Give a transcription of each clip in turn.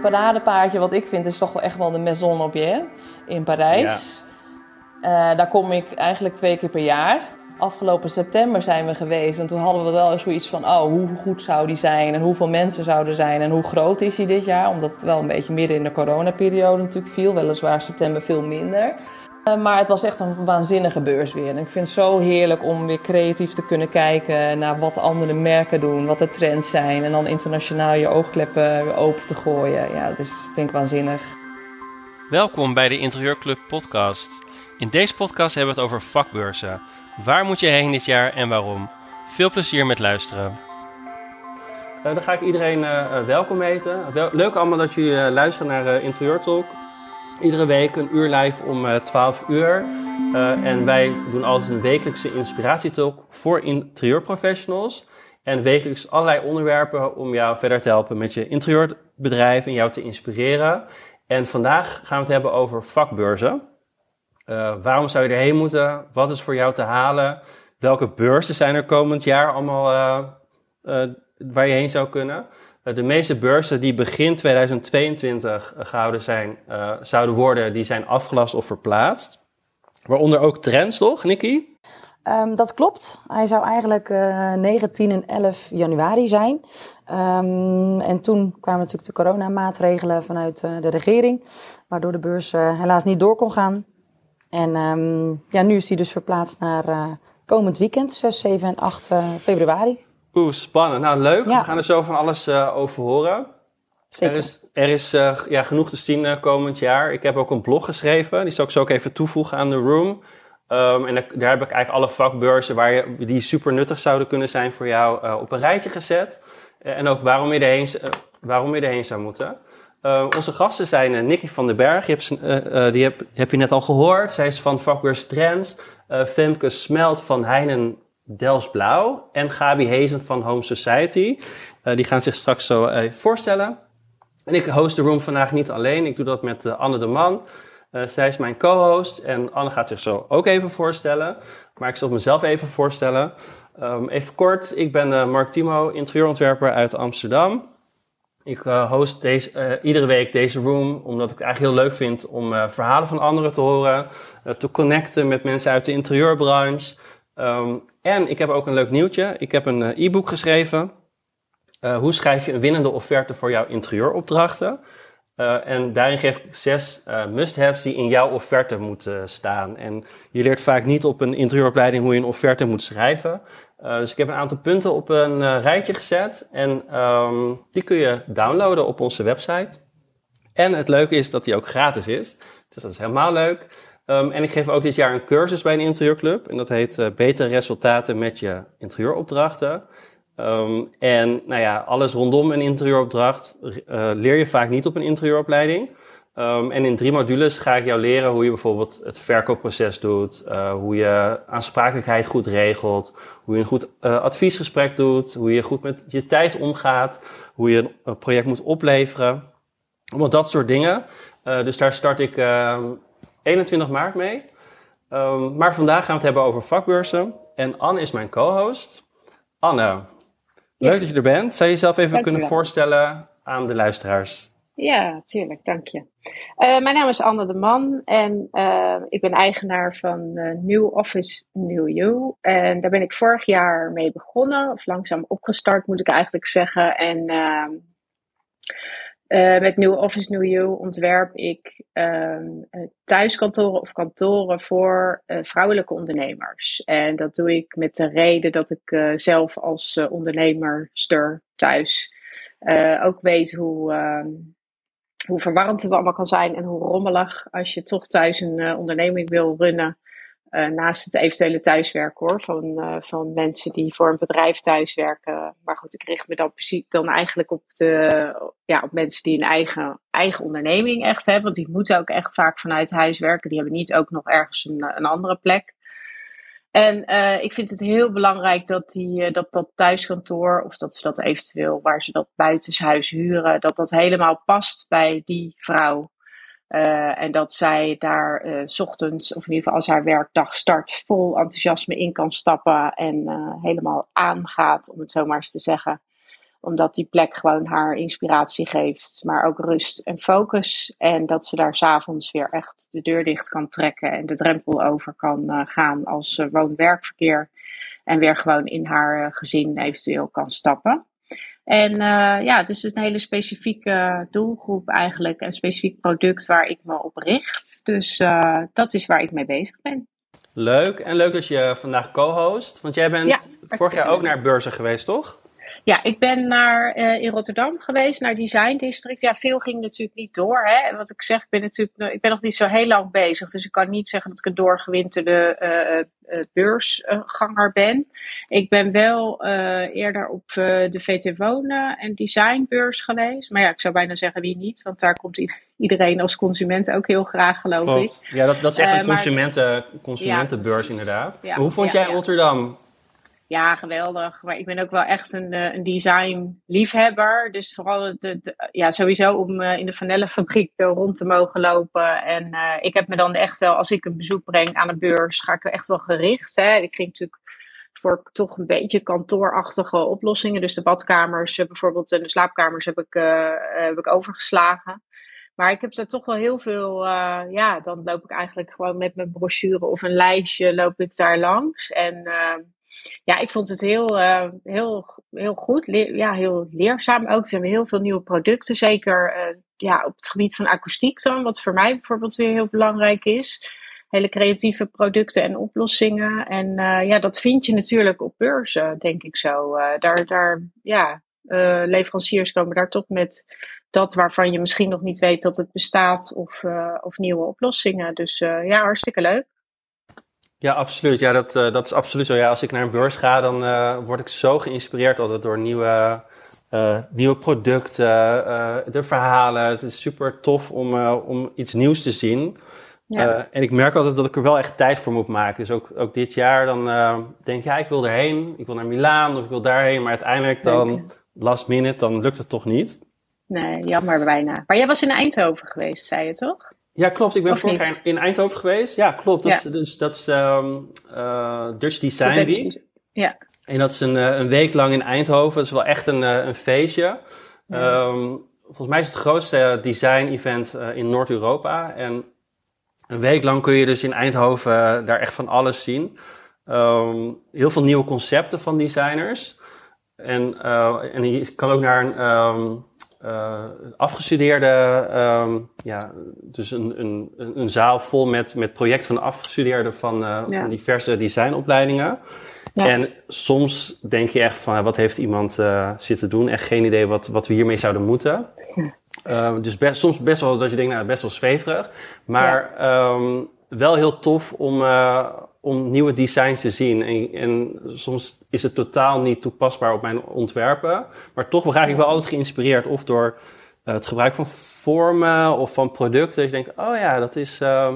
paradepaardje wat ik vind is toch wel echt wel de Maison Objet in Parijs. Ja. daar kom ik eigenlijk twee keer per jaar. Afgelopen september zijn we geweest en toen hadden we wel zoiets van: oh, hoe goed zou die zijn en hoeveel mensen zouden zijn en hoe groot is hij dit jaar? Omdat het wel een beetje midden in de coronaperiode natuurlijk viel, weliswaar september veel minder. Uh, maar het was echt een waanzinnige beurs weer. En ik vind het zo heerlijk om weer creatief te kunnen kijken naar wat andere merken doen, wat de trends zijn. En dan internationaal je oogkleppen weer open te gooien. Ja, dat is, vind ik waanzinnig. Welkom bij de Interieurclub podcast. In deze podcast hebben we het over vakbeurzen. Waar moet je heen dit jaar en waarom? Veel plezier met luisteren. Uh, dan ga ik iedereen uh, welkom heten. leuk allemaal dat jullie luisteren naar Interieur Talk. Iedere week een uur live om 12 uur. en wij doen altijd een wekelijkse inspiratietalk voor interieurprofessionals. En wekelijks allerlei onderwerpen om jou verder te helpen met je interieurbedrijf en jou te inspireren. En vandaag gaan we het hebben over vakbeurzen. Uh, waarom zou je erheen moeten? Wat is voor jou te halen? Welke beurzen zijn er komend jaar allemaal waar je heen zou kunnen? De meeste beurzen die begin 2022 gehouden zijn, zouden worden, die zijn afgelast of verplaatst. Waaronder ook trends, toch, Nicky? Um, dat klopt. Hij zou eigenlijk 19 en 11 januari zijn. Um, en toen kwamen natuurlijk de coronamaatregelen vanuit de regering, waardoor de beurs helaas niet door kon gaan. En um, ja, nu is die dus verplaatst naar uh, komend weekend, 6, 7 en 8 uh, eh, februari. Oeh, spannend. Nou, leuk. Ja. We gaan er zo van alles uh, over horen. Zeker. Er is, er is ja, genoeg te zien komend jaar. Ik heb ook een blog geschreven. Die zal ik zo ook even toevoegen aan de room. Um, en daar heb ik eigenlijk alle vakbeurzen waar je, die super nuttig zouden kunnen zijn voor jou op een rijtje gezet. en ook waarom je erheen, waarom je erheen zou moeten. Uh, onze gasten zijn Nicky van den Berg, je hebt, die heb, heb, je net al gehoord. Zij is van vakbeurs Trends. Femke Smelt van Heinen Dels Blauw. En Gabi Hezen van Home Society. die gaan zich straks zo voorstellen. En ik host de room vandaag niet alleen. Ik doe dat met Anne de Man. zij is mijn co-host. En Anne gaat zich zo ook even voorstellen. Maar ik zal mezelf even voorstellen. Um, even kort, ik ben Mark Timo, interieurontwerper uit Amsterdam. Ik uh, host deze, uh, iedere week deze room, omdat ik het eigenlijk heel leuk vind om uh, verhalen van anderen te horen, te connecten met mensen uit de interieurbranche. Um, en ik heb ook een leuk nieuwtje. Ik heb een e-book geschreven. hoe schrijf je een winnende offerte voor jouw interieuropdrachten? en daarin geef ik zes must-haves die in jouw offerte moeten staan. En je leert vaak niet op een interieuropleiding hoe je een offerte moet schrijven. Uh, dus ik heb een aantal punten op een uh, rijtje gezet en um, die kun je downloaden op onze website. En het leuke is dat die ook gratis is, dus dat is helemaal leuk. Um, en ik geef ook dit jaar een cursus bij een interieurclub en dat heet uh, Betere resultaten met je interieuropdrachten. Um, en nou ja, alles rondom een interieuropdracht leer je vaak niet op een interieuropleiding. Um, en in drie modules ga ik jou leren hoe je bijvoorbeeld het verkoopproces doet, uh, hoe je aansprakelijkheid goed regelt, hoe je een goed adviesgesprek doet, hoe je goed met je tijd omgaat, hoe je een project moet opleveren. Allemaal dat soort dingen. Dus daar start ik 21 maart mee. Um, maar vandaag gaan we het hebben over vakbeurzen. En Anne is mijn co-host. Anne, leuk dat je er bent. Zou je jezelf even kunnen voorstellen aan de luisteraars? Ja, tuurlijk, dank je. Uh, mijn naam is Anne de Man en uh, ik ben eigenaar van uh, New Office New You. En daar ben ik vorig jaar mee begonnen, of langzaam opgestart moet ik eigenlijk zeggen. En ehm, met New Office New You ontwerp ik ehm, thuiskantoren of kantoren voor vrouwelijke ondernemers. En dat doe ik met de reden dat ik zelf als ondernemerster thuis ook weet hoe ehm, hoe verwarrend het allemaal kan zijn en hoe rommelig als je toch thuis een onderneming wil runnen. Uh, naast het eventuele thuiswerken hoor, van, uh, van mensen die voor een bedrijf thuiswerken. Maar goed, ik richt me dan, dan eigenlijk op, de, ja, op mensen die een eigen, eigen onderneming echt hebben. Want die moeten ook echt vaak vanuit huis werken. Die hebben niet ook nog ergens een, een andere plek. En uh, ik vind het heel belangrijk dat, die, dat dat thuiskantoor, of dat ze dat eventueel waar ze dat buitenshuis huren, dat dat helemaal past bij die vrouw. Uh, en dat zij daar s ochtends, of in ieder geval als haar werkdag start, vol enthousiasme in kan stappen en helemaal aangaat, om het zo maar eens te zeggen. Omdat die plek gewoon haar inspiratie geeft, maar ook rust en focus. En dat ze daar s'avonds weer echt de deur dicht kan trekken en de drempel over kan gaan als woon-werkverkeer. En weer gewoon in haar gezin eventueel kan stappen. En uh, ja, dus het is een hele specifieke doelgroep eigenlijk. Een specifiek product waar ik me op richt. Dus uh, dat is waar ik mee bezig ben. Leuk. En leuk dat je vandaag co-host. Want jij bent ja, vorig jaar ook naar beurzen geweest, toch? Ja, ik ben naar, uh, in Rotterdam geweest, naar Design District. Ja, veel ging natuurlijk niet door. Hè. Wat ik zeg, ik ben, natuurlijk, ik ben nog niet zo heel lang bezig. Dus ik kan niet zeggen dat ik een doorgewinterde uh, uh, beursganger ben. Ik ben wel eerder op de VT Wonen en Designbeurs geweest. Maar ja, ik zou bijna zeggen wie niet. Want daar komt iedereen als consument ook heel graag, geloof ik. Ja, dat, dat is echt een consumenten, consumentenbeurs inderdaad. Hoe vond jij Rotterdam? Ja, geweldig. Maar ik ben ook wel echt een, eh, een design liefhebber. Dus vooral de, ja, sowieso om uh, in de vanellenfabriek uh, rond te mogen lopen. En ik heb me dan echt wel, als ik een bezoek breng aan een beurs, ga ik echt wel gericht. Hè. Ik ging natuurlijk voor toch een beetje kantoorachtige oplossingen. Dus de badkamers bijvoorbeeld en de slaapkamers heb ik, heb ik overgeslagen. Maar ik heb er toch wel heel veel, ja, dan loop ik eigenlijk gewoon met mijn brochure of een lijstje loop ik daar langs. En ja, ik vond het heel, uh, heel, heel goed. ja, heel leerzaam ook. Er zijn heel veel nieuwe producten. Zeker uh, ja, op het gebied van akoestiek dan. Wat voor mij bijvoorbeeld weer heel belangrijk is. Hele creatieve producten en oplossingen. En uh, ja, dat vind je natuurlijk op beurzen, denk ik zo. daar, daar, ja, leveranciers komen daar toch met dat waarvan je misschien nog niet weet dat het bestaat. Of, of nieuwe oplossingen. Dus ja, hartstikke leuk. Ja, absoluut. Ja, dat, uh, dat is absoluut zo. Ja, als ik naar een beurs ga, dan uh, word ik zo geïnspireerd altijd door nieuwe, uh, nieuwe producten, de verhalen. Het is super tof om, om iets nieuws te zien. Ja. en ik merk altijd dat ik er wel echt tijd voor moet maken. Dus ook, ook dit jaar dan denk ik, ja, ik wil erheen. Ik wil naar Milaan of ik wil daarheen. Maar uiteindelijk dan, last minute, dan lukt het toch niet. Nee, jammer bijna. Maar jij was in Eindhoven geweest, zei je toch? Ja, klopt. Ik ben vorig jaar in Eindhoven geweest. Ja, klopt. Dat, Is, dus, dat is um, uh, Dutch Design Week. Ja. En dat is een, eh, een week lang in Eindhoven. Dat is wel echt een, eh, een feestje. Um, volgens mij is het, het grootste design-event in Noord-Europa. En een week lang kun je dus in Eindhoven daar echt van alles zien. Um, heel veel nieuwe concepten van designers. En, uh, en je kan ook naar een... Um, uh, afgestudeerde, um, ja, dus een, een, een zaal vol met, met projecten van afgestudeerden van, uh, ja. van diverse designopleidingen. Ja. En soms denk je echt van, wat heeft iemand uh, zitten doen? Echt geen idee wat, wat we hiermee zouden moeten. Ja. dus best, soms best wel dat je denkt, nou, best wel zweverig. Maar um, wel heel tof om, om nieuwe designs te zien. En, en, soms is het totaal niet toepasbaar op mijn ontwerpen. Maar toch raak ik wel altijd geïnspireerd. Of door uh, het gebruik van vormen of van producten. Dat je denkt, oh ja, dat is, uh,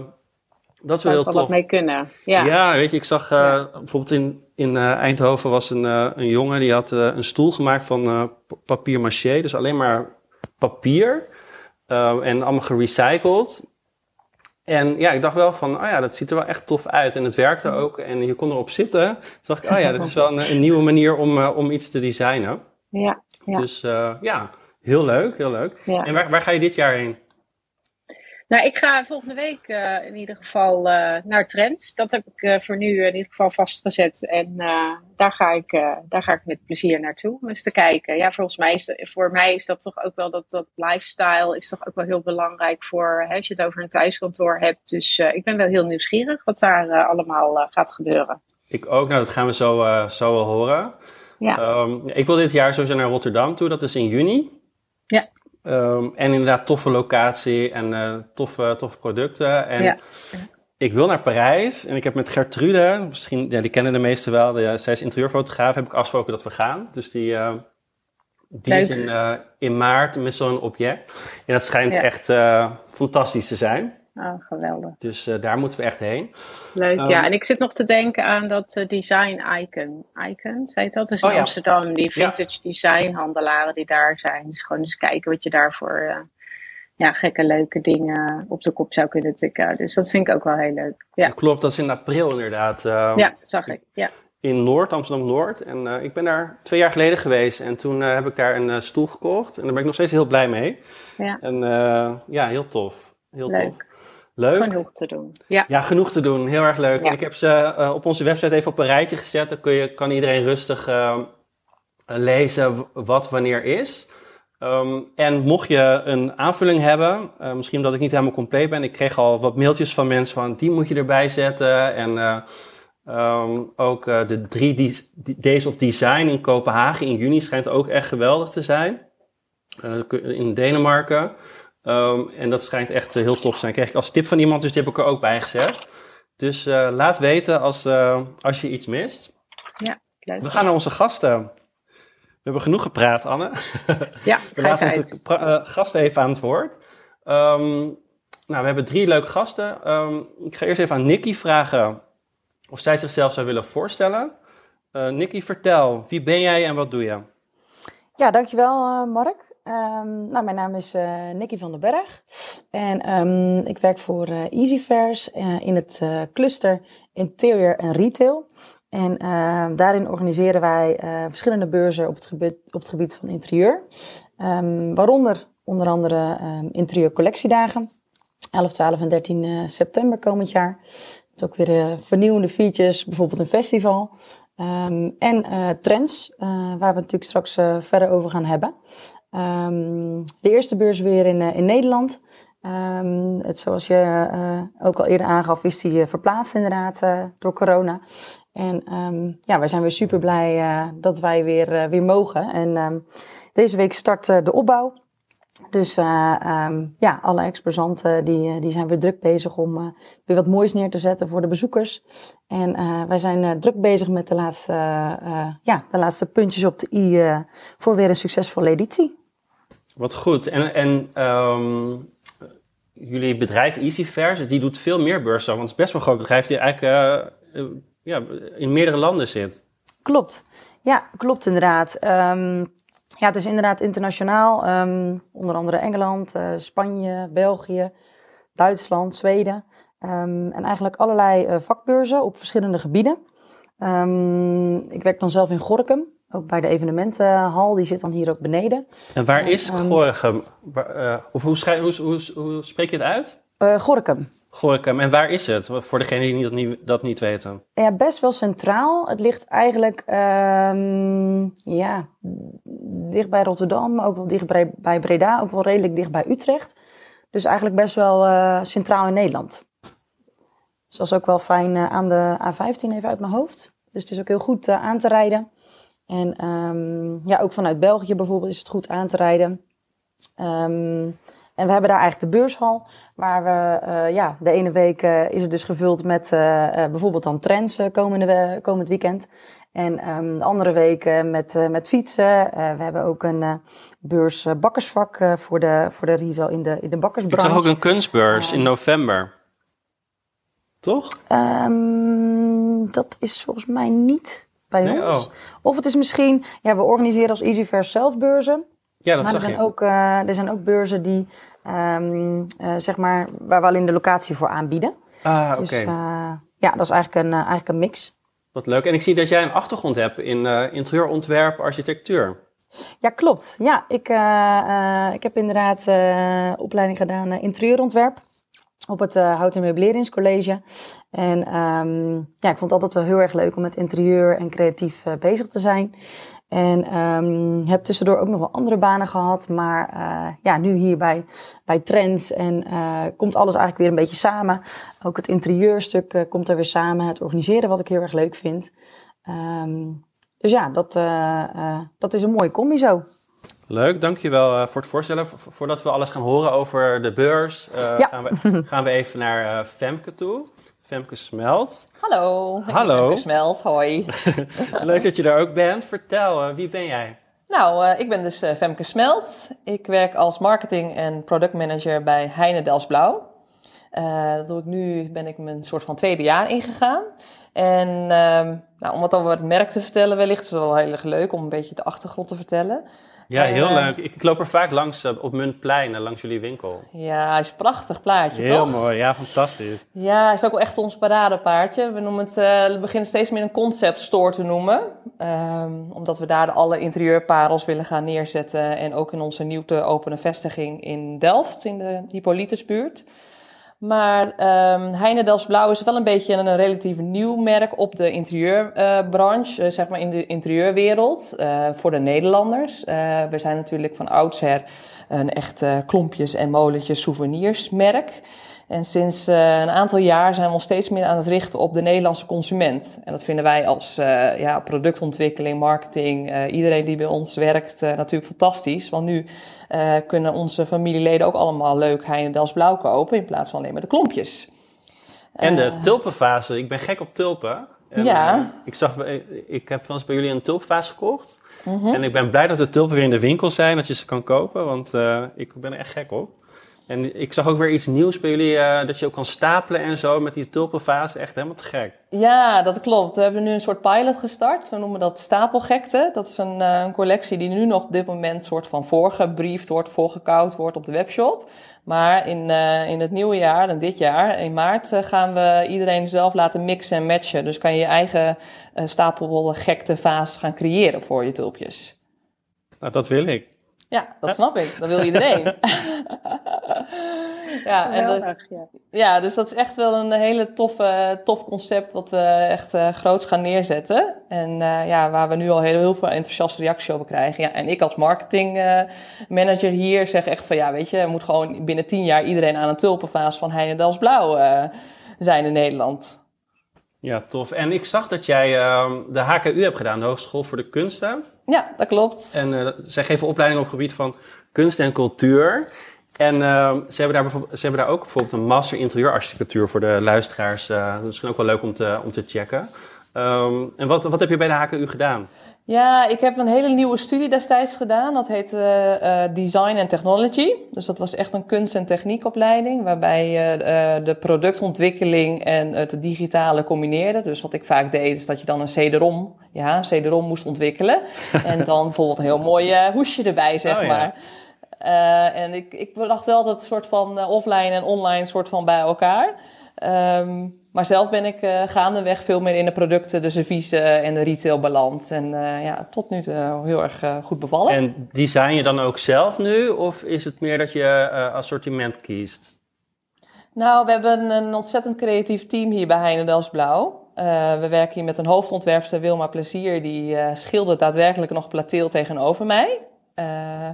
dat is wel heel tof. wat mee kunnen. Ja, ja weet je, ik zag uh, ja. bijvoorbeeld in, in Eindhoven was een, een jongen die had een stoel gemaakt van papier maché. Dus alleen maar papier. en allemaal gerecycled. En ja, ik dacht wel van, oh ja, dat ziet er wel echt tof uit. En het werkte ook en je kon erop zitten. Toen dacht ik, oh ja, dat is wel een, een nieuwe manier om, uh, om iets te designen. Ja. ja. Dus uh, ja, heel leuk, heel leuk. Ja. En waar, waar ga je dit jaar heen? Nou, ik ga volgende week uh, in ieder geval uh, naar Trends. Dat heb ik uh, voor nu in ieder geval vastgezet. En daar, ga ik, daar ga ik met plezier naartoe om eens te kijken. Ja, volgens mij is, voor mij is dat toch ook wel dat, dat lifestyle is toch ook wel heel belangrijk voor hè, als je het over een thuiskantoor hebt. Dus ik ben wel heel nieuwsgierig wat daar allemaal gaat gebeuren. Ik ook. Nou, dat gaan we zo, zo wel horen. Ja. Um, ik wil dit jaar sowieso naar Rotterdam toe. Dat is in juni. Ja. Um, en inderdaad, toffe locatie en uh, toffe, toffe producten. En ja. ik wil naar Parijs en ik heb met Gertrude, misschien, ja, die kennen de meesten wel, de, zij is interieurfotograaf, heb ik afgesproken dat we gaan. Dus die, uh, die is in, uh, in maart met zo'n object. En dat schijnt ja. echt fantastisch te zijn. Oh, geweldig. Dus uh, daar moeten we echt heen. Leuk, um, ja. En ik zit nog te denken aan dat uh, design icon. Icon, zei het dat? is in oh, ja. Amsterdam. Die vintage ja. design handelaren die daar zijn. Dus gewoon eens kijken wat je daarvoor uh, ja, gekke leuke dingen op de kop zou kunnen tikken. Dus dat vind ik ook wel heel leuk. Ja. Klopt, dat is in april inderdaad. ja, zag ik. Ja. in Noord, Amsterdam-Noord. En ik ben daar twee jaar geleden geweest en toen heb ik daar een stoel gekocht. En daar ben ik nog steeds heel blij mee. Ja. En ja, heel tof. Heel Leuk. tof. Leuk. Genoeg te doen. Ja. Ja, genoeg te doen. Heel erg leuk. Ja. En ik heb ze eh, op onze website even op een rijtje gezet. Dan kun je, kan iedereen rustig eh, lezen wat wanneer is. Ehm, en mocht je een aanvulling hebben, eh, misschien omdat ik niet helemaal compleet ben. Ik kreeg al wat mailtjes van mensen van die moet je erbij zetten. En eh, ehm, ook de drie Days of Design in Kopenhagen in juni schijnt ook echt geweldig te zijn. In Denemarken. Ehm, en dat schijnt echt eh, heel tof te zijn. Kreeg ik als tip van iemand, dus die heb ik er ook bij gezet. Dus eh, laat weten als, eh, als je iets mist. Leuk. We gaan naar onze gasten. We hebben genoeg gepraat, Anne. Ja, We laten onze eh, gasten even aan het woord. Ehm, nou, we hebben drie leuke gasten. Ehm, ik ga eerst even aan Nikki vragen of zij zichzelf zou willen voorstellen. Eh Nikki, vertel, wie ben jij en wat doe je? Ja, dankjewel eh, Mark. Ehm, nou, mijn naam is eh Nicky van den Berg en ehm, ik werk voor eh Easyfairs eh, in het cluster Interior en Retail. En ehm, daarin organiseren wij verschillende beurzen op het gebied, op het gebied van interieur. Waaronder onder andere ehm interieur collectiedagen. 11, 12 en 13 eh, september komend jaar. Met ook weer vernieuwende features, bijvoorbeeld een festival. En trends, waar we het natuurlijk straks verder over gaan hebben. Ehm, de eerste beurs weer in, eh, in Nederland. Ehm, het, zoals je eh, ook al eerder aangaf, is die eh, verplaatst inderdaad eh, door corona. En ehm, ja, wij zijn weer super blij dat wij weer, weer mogen. En deze week start de opbouw. Dus ja, alle exposanten die, die zijn weer druk bezig om weer wat moois neer te zetten voor de bezoekers. En wij zijn druk bezig met de laatste, ja, de laatste puntjes op de i voor weer een succesvolle editie. Wat goed. En, en ehm, jullie bedrijf Easyfairs, die doet veel meer beurzen. Want het is best wel een groot bedrijf die eigenlijk eh, eh, ja, in meerdere landen zit. Klopt. Ja, klopt inderdaad. Ehm, ja, het is inderdaad internationaal. Ehm, onder andere Engeland, eh, Spanje, België, Duitsland, Zweden. En eigenlijk allerlei vakbeurzen op verschillende gebieden. Ik werk dan zelf in Gorkum, ook bij de evenementenhal. Die zit dan hier ook beneden. En waar is ehm, eh, of hoe, hoe, hoe, hoe spreek je het uit? Eh Gorkum. Gorinchem. En waar is het? Voor degenen die dat niet, dat niet weten. Ja, best wel centraal. Het ligt eigenlijk ehm, ja, dicht bij Rotterdam, ook wel dicht bij, Breda, ook wel redelijk dicht bij Utrecht. Dus eigenlijk best wel eh, centraal in Nederland. Dus dat is ook wel fijn aan de A15 even uit mijn hoofd. Dus het is ook heel goed aan te rijden. En ehm, ja, ook vanuit België bijvoorbeeld is het goed aan te rijden. Ehm, en we hebben daar eigenlijk de beurshal, waar we, eh, ja, de ene week eh, is het dus gevuld met eh, bijvoorbeeld dan trends komende, komend weekend. En ehm, de andere week eh, met, met fietsen. We hebben ook een beurs bakkersvak voor, de, voor de retail in de, in de Ik bakkersbranche. zag ook een kunstbeurs in november. Toch? Dat is volgens mij niet bij Nee? ons. Oh. Of het is misschien, ja, we organiseren als Easyfair zelf beurzen. Ja, dat maar er zag zijn, je. ook, eh, er zijn ook beurzen die, ehm, eh, zeg maar, waar we alleen de locatie voor aanbieden. Ah, oké. Dus ja, dat is eigenlijk een, eigenlijk een mix. Wat leuk. En ik zie dat jij een achtergrond hebt in interieurontwerp, architectuur. Ja, klopt. Ja, ik, ik heb inderdaad opleiding gedaan interieurontwerp op het eh Hout- en Meubeleringscollege. En ehm, ja, ik vond het altijd wel heel erg leuk om met interieur en creatief eh, bezig te zijn. En ehm, heb tussendoor ook nog wel andere banen gehad. Maar eh, ja, nu hier bij, bij Trends en komt alles eigenlijk weer een beetje samen. Ook het interieurstuk komt er weer samen. Het organiseren wat ik heel erg leuk vind. Ehm, dus ja, dat, dat is een mooie combi zo. Leuk, dankjewel eh voor het voorstellen. Vo- voordat we alles gaan horen over de beurs, eh, Ja. gaan, we, gaan we even naar eh, Femke toe. Femke Smelt. Hallo. Hallo. Femke Smelt, hoi. Leuk dat je er ook bent. Vertel, wie ben jij? nou, eh, ik ben dus eh, Femke Smelt. Ik werk als marketing en productmanager bij Heine Delsblauw. Eh dat doe ik nu, ben ik mijn soort van tweede jaar ingegaan. En ehm, nou, om wat over het merk te vertellen, wellicht is het wel heel erg leuk om een beetje de achtergrond te vertellen. Ja, heel En, eh, leuk. Ik, loop er vaak langs eh, op Muntplein, eh, langs jullie winkel. Ja, hij is een prachtig plaatje, Heel toch? mooi, ja, fantastisch. Ja, hij is ook wel echt ons paradepaardje. We, noemen het, we beginnen steeds meer een concept store te noemen. Ehm, omdat we daar alle interieurparels willen gaan neerzetten. En ook in onze nieuw te openen vestiging in Delft, in de Hippolytusbuurt. Maar ehm Heine Delfts Blauw is wel een beetje een, relatief nieuw merk op de interieurbranche, eh, zeg maar in de interieurwereld, eh, voor de Nederlanders. Eh, we zijn natuurlijk van oudsher een echt klompjes en molentjes souvenirsmerk. En sinds eh, een aantal jaar zijn we ons steeds meer aan het richten op de Nederlandse consument. En dat vinden wij als eh, ja, productontwikkeling, marketing, eh, iedereen die bij ons werkt natuurlijk fantastisch. Want nu kunnen onze familieleden ook allemaal leuk Heinendels blauw kopen in plaats van alleen maar de klompjes. En de tulpenfase. Ik ben gek op tulpen. En, Ja. ik, zag, ik heb wel eens bij jullie een tulpenfase gekocht. mhm. En ik ben blij dat de tulpen weer in de winkel zijn, dat je ze kan kopen. Want ik ben er echt gek op. En ik zag ook weer iets nieuws bij jullie, eh, dat je ook kan stapelen en zo met die tulpenfase. Echt helemaal te gek. Ja, dat klopt. We hebben nu een soort pilot gestart. We noemen dat Stapelgekte. Dat is een, eh, een collectie die nu nog op dit moment soort van voorgebriefd wordt, voorgekoud wordt op de webshop. Maar in, eh, in het nieuwe jaar, en dit jaar, in maart, gaan we iedereen zelf laten mixen en matchen. Dus kan je je eigen stapelgekte vaas gaan creëren voor je tulpjes. Nou, dat wil ik. Ja, dat snap ik. Dat wil iedereen. ja, en de- ja. dus dat is echt wel een hele toffe, tof concept wat we echt eh groots gaan neerzetten. En eh, ja, waar we nu al heel, heel veel enthousiaste reacties over krijgen. Ja, en ik als marketingmanager hier zeg echt van ja, weet je, er moet gewoon binnen tien jaar iedereen aan een tulpenvaas van Heinendels Blauw eh, zijn in Nederland. Ja, tof. En ik zag dat jij ehm, de HKU hebt gedaan, de Hogeschool voor de Kunsten. Ja, dat klopt. En eh, zij geven opleiding op het gebied van kunst en cultuur. En ehm, ze, hebben daar bijvoorbeeld, ze hebben daar ook bijvoorbeeld een master interieurarchitectuur voor de luisteraars. eh, dat is misschien ook wel leuk om te, om te checken. Ehm, en wat, wat heb je bij de HKU gedaan? Ja, ik heb een hele nieuwe studie destijds gedaan. Dat heet eh, Design and Technology. Dus dat was echt een kunst- en techniekopleiding. Waarbij je eh, de productontwikkeling en het digitale combineerde. Dus wat ik vaak deed, is dat je dan een CD-ROM, ja, CD-ROM moest ontwikkelen. en dan bijvoorbeeld een heel mooi eh, hoesje erbij, zeg Oh, ja. maar. En ik, ik bracht wel dat soort van offline en online soort van bij elkaar. Ehm, maar zelf ben ik eh, gaandeweg veel meer in de producten, de serviezen en de retail beland. En eh, ja, tot nu toe heel erg eh, goed bevallen. En design je dan ook zelf nu? Of is het meer dat je eh, assortiment kiest? Nou, we hebben een ontzettend creatief team hier bij Heinendels Blauw. Eh, we werken hier met een hoofdontwerpster Wilma Plezier. Die eh, schildert daadwerkelijk nog plateel tegenover mij. Eh,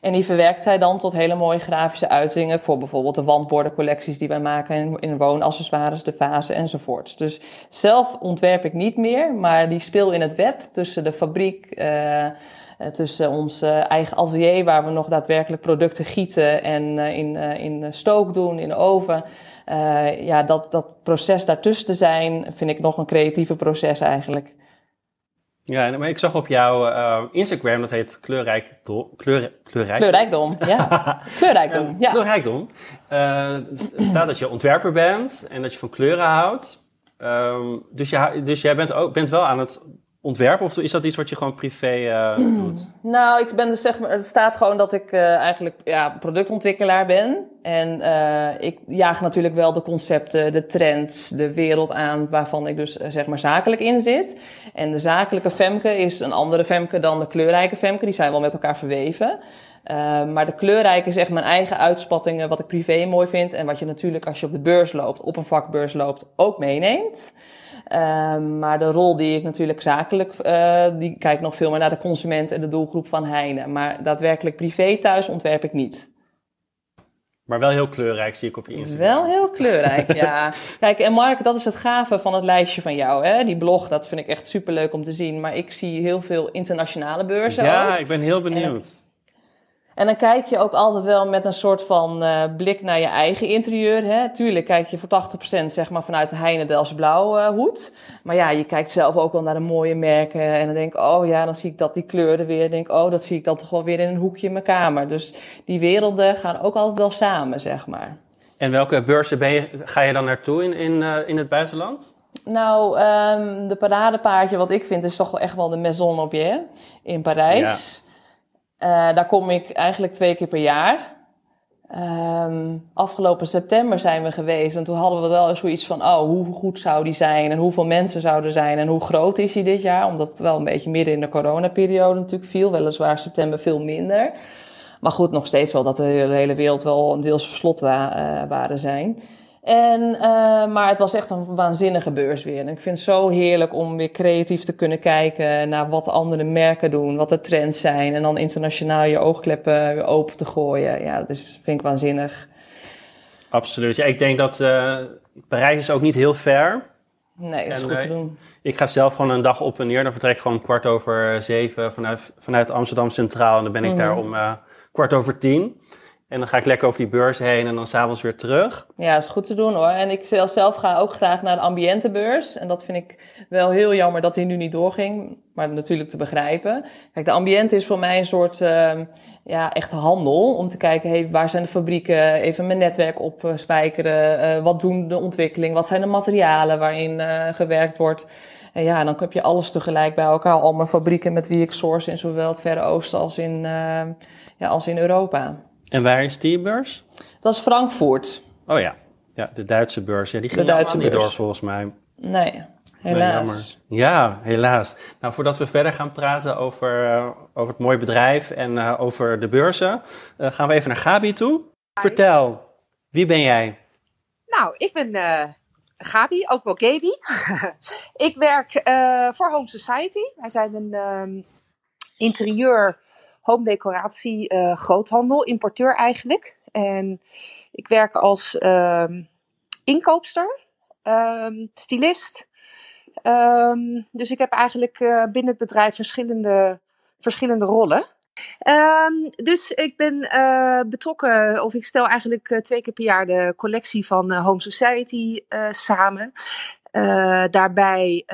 en die verwerkt zij dan tot hele mooie grafische uitingen voor bijvoorbeeld de wandbordencollecties die wij maken in, in woonaccessoires, de vazen enzovoorts. Dus zelf ontwerp ik niet meer, maar die speel in het web tussen de fabriek, eh, tussen ons eigen atelier waar we nog daadwerkelijk producten gieten en in, in stook doen, in de oven. Ja, dat, dat proces daartussen te zijn vind ik nog een creatieve proces eigenlijk. Ja, maar ik zag op jouw eh, Instagram, dat heet kleurrijk, do- kleur, kleurrijk, Kleurrijkdom, ja. Kleurrijkdom, ja. Kleurrijkdom. St- staat dat je ontwerper bent en dat je van kleuren houdt. Ehm, dus, je, dus jij bent, ook, bent wel aan het ontwerpen of is dat iets wat je gewoon privé eh, doet? Nou, ik ben dus zeg maar, het staat gewoon dat ik eh, eigenlijk ja, productontwikkelaar ben. En eh, ik jaag natuurlijk wel de concepten, de trends, de wereld aan waarvan ik dus zeg maar zakelijk in zit. En de zakelijke Femke is een andere Femke dan de kleurrijke Femke. Die zijn wel met elkaar verweven. Maar de kleurrijke is echt mijn eigen uitspattingen, wat ik privé mooi vind. En wat je natuurlijk als je op de beurs loopt, op een vakbeurs loopt, ook meeneemt. Ehm, maar de rol die ik natuurlijk zakelijk, eh die kijkt nog veel meer naar de consument en de doelgroep van Heine. Maar daadwerkelijk privé thuis ontwerp ik niet. Maar wel heel kleurrijk, zie ik op je Instagram. Wel heel kleurrijk, ja. Kijk, en Mark, dat is het gave van het lijstje van jou. Hè? Die blog, dat vind ik echt superleuk om te zien. Maar ik zie heel veel internationale beurzen Ja, ook. ik ben heel benieuwd. En dan kijk je ook altijd wel met een soort van eh, blik naar je eigen interieur. Hè? Tuurlijk kijk je voor 80% zeg maar vanuit de Heinendels blauw eh, hoed. Maar ja, je kijkt zelf ook wel naar de mooie merken. En dan denk ik, oh ja, dan zie ik dat die kleuren weer. Dan denk ik, oh, dat zie ik dan toch wel weer in een hoekje in mijn kamer. Dus die werelden gaan ook altijd wel samen, zeg maar. En welke beurzen ben je, ga je dan naartoe in, in, eh, in het buitenland? Nou, ehm, de paradepaardje wat ik vind is toch wel echt wel de Maison Objet in Parijs. Daar kom ik eigenlijk twee keer per jaar. Ehm, afgelopen september zijn we geweest en toen hadden we wel zoiets van, oh, hoe goed zou die zijn en hoeveel mensen zouden zijn en hoe groot is hij dit jaar? Omdat het wel een beetje midden in de coronaperiode natuurlijk viel, weliswaar september veel minder. Maar goed, nog steeds wel dat de hele wereld wel deels verslot wa uh, waren zijn. En, uh, maar het was echt een waanzinnige beurs weer. En ik vind het zo heerlijk om weer creatief te kunnen kijken naar wat andere merken doen, wat de trends zijn. En dan internationaal je oogkleppen weer open te gooien. Ja, dat is, vind ik waanzinnig. Absoluut. Ja, ik denk dat uh, Parijs is ook niet heel ver. Nee, dat is goed te doen. Ik ga zelf gewoon een dag op en neer. Dan vertrek ik gewoon kwart over zeven vanuit, vanuit Amsterdam Centraal. En dan ben ik mm -hmm. daar om uh, kwart over tien. En dan ga ik lekker over die beurs heen en dan s'avonds weer terug. Ja, dat is goed te doen hoor. En ik zelf ga ook graag naar de ambiëntebeurs. En dat vind ik wel heel jammer dat die nu niet doorging. Maar natuurlijk te begrijpen. Kijk, de ambiënte is voor mij een soort uh, ja, echte handel. Om te kijken, hey, waar zijn de fabrieken? Even mijn netwerk opspijkeren. Uh, wat doen de ontwikkeling? Wat zijn de materialen waarin uh, gewerkt wordt? En ja, dan heb je alles tegelijk bij elkaar. Al mijn fabrieken met wie ik source in zowel het Verre Oosten als in, ja, als in Europa. En waar is die beurs? Dat is Frankfurt. Oh ja, ja de Duitse beurs. Ja, die ging Duitse niet door volgens mij. Nee, helaas. Nee, ja, helaas. Nou, voordat we verder gaan praten over, uh, over het mooie bedrijf en uh, over de beurzen, uh, gaan we even naar Gabi toe. Hi. Vertel, wie ben jij? Nou, ik ben Gabi, ook wel Gaby. ik werk voor Home Society. Wij zijn een um, interieur home decoratie uh, groothandel, importeur eigenlijk. En ik werk als uh, inkoopster, um, stylist. Um, dus ik heb eigenlijk uh, binnen het bedrijf verschillende, verschillende rollen. Dus ik ben uh, betrokken, of ik stel eigenlijk twee keer per jaar de collectie van Home Society samen. daarbij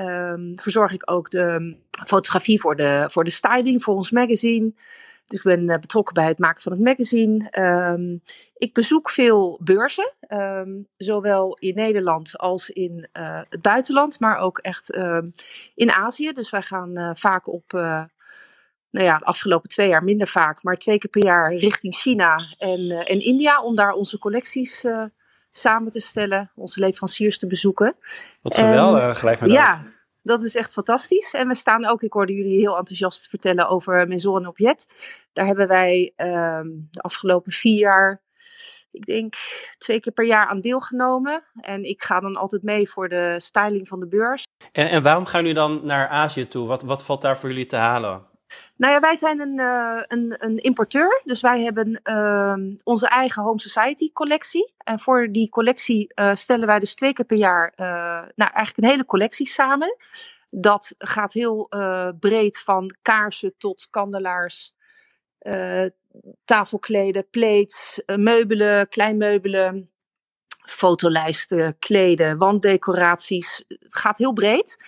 verzorg ik ook de fotografie voor de, voor de styling voor ons magazine. Dus ik ben betrokken bij het maken van het magazine. Um, ik bezoek veel beurzen, um, zowel in Nederland als in uh, het buitenland, maar ook echt um, in Azië. Dus wij gaan uh, vaak op, uh, nou ja, de afgelopen twee jaar minder vaak, maar twee keer per jaar richting China en, en India om daar onze collecties samen te stellen, onze leveranciers te bezoeken. Wat geweldig, gelijk met Ja, dat is echt fantastisch. En we staan ook, ik hoorde jullie heel enthousiast vertellen over Maison en Objet. Daar hebben wij um, de afgelopen vier jaar, ik denk twee keer per jaar aan deelgenomen. En ik ga dan altijd mee voor de styling van de beurs. En, en waarom gaan jullie dan naar Azië toe? Wat, wat valt daar voor jullie te halen? Nou ja, wij zijn een, uh, een, een, importeur. Dus wij hebben uh, onze eigen Home Society collectie. En voor die collectie uh, stellen wij dus twee keer per jaar uh, nou, eigenlijk een hele collectie samen. Dat gaat heel breed van kaarsen tot kandelaars, tafelkleden, plates, meubelen, kleinmeubelen, fotolijsten, kleden, wanddecoraties. Het gaat heel breed.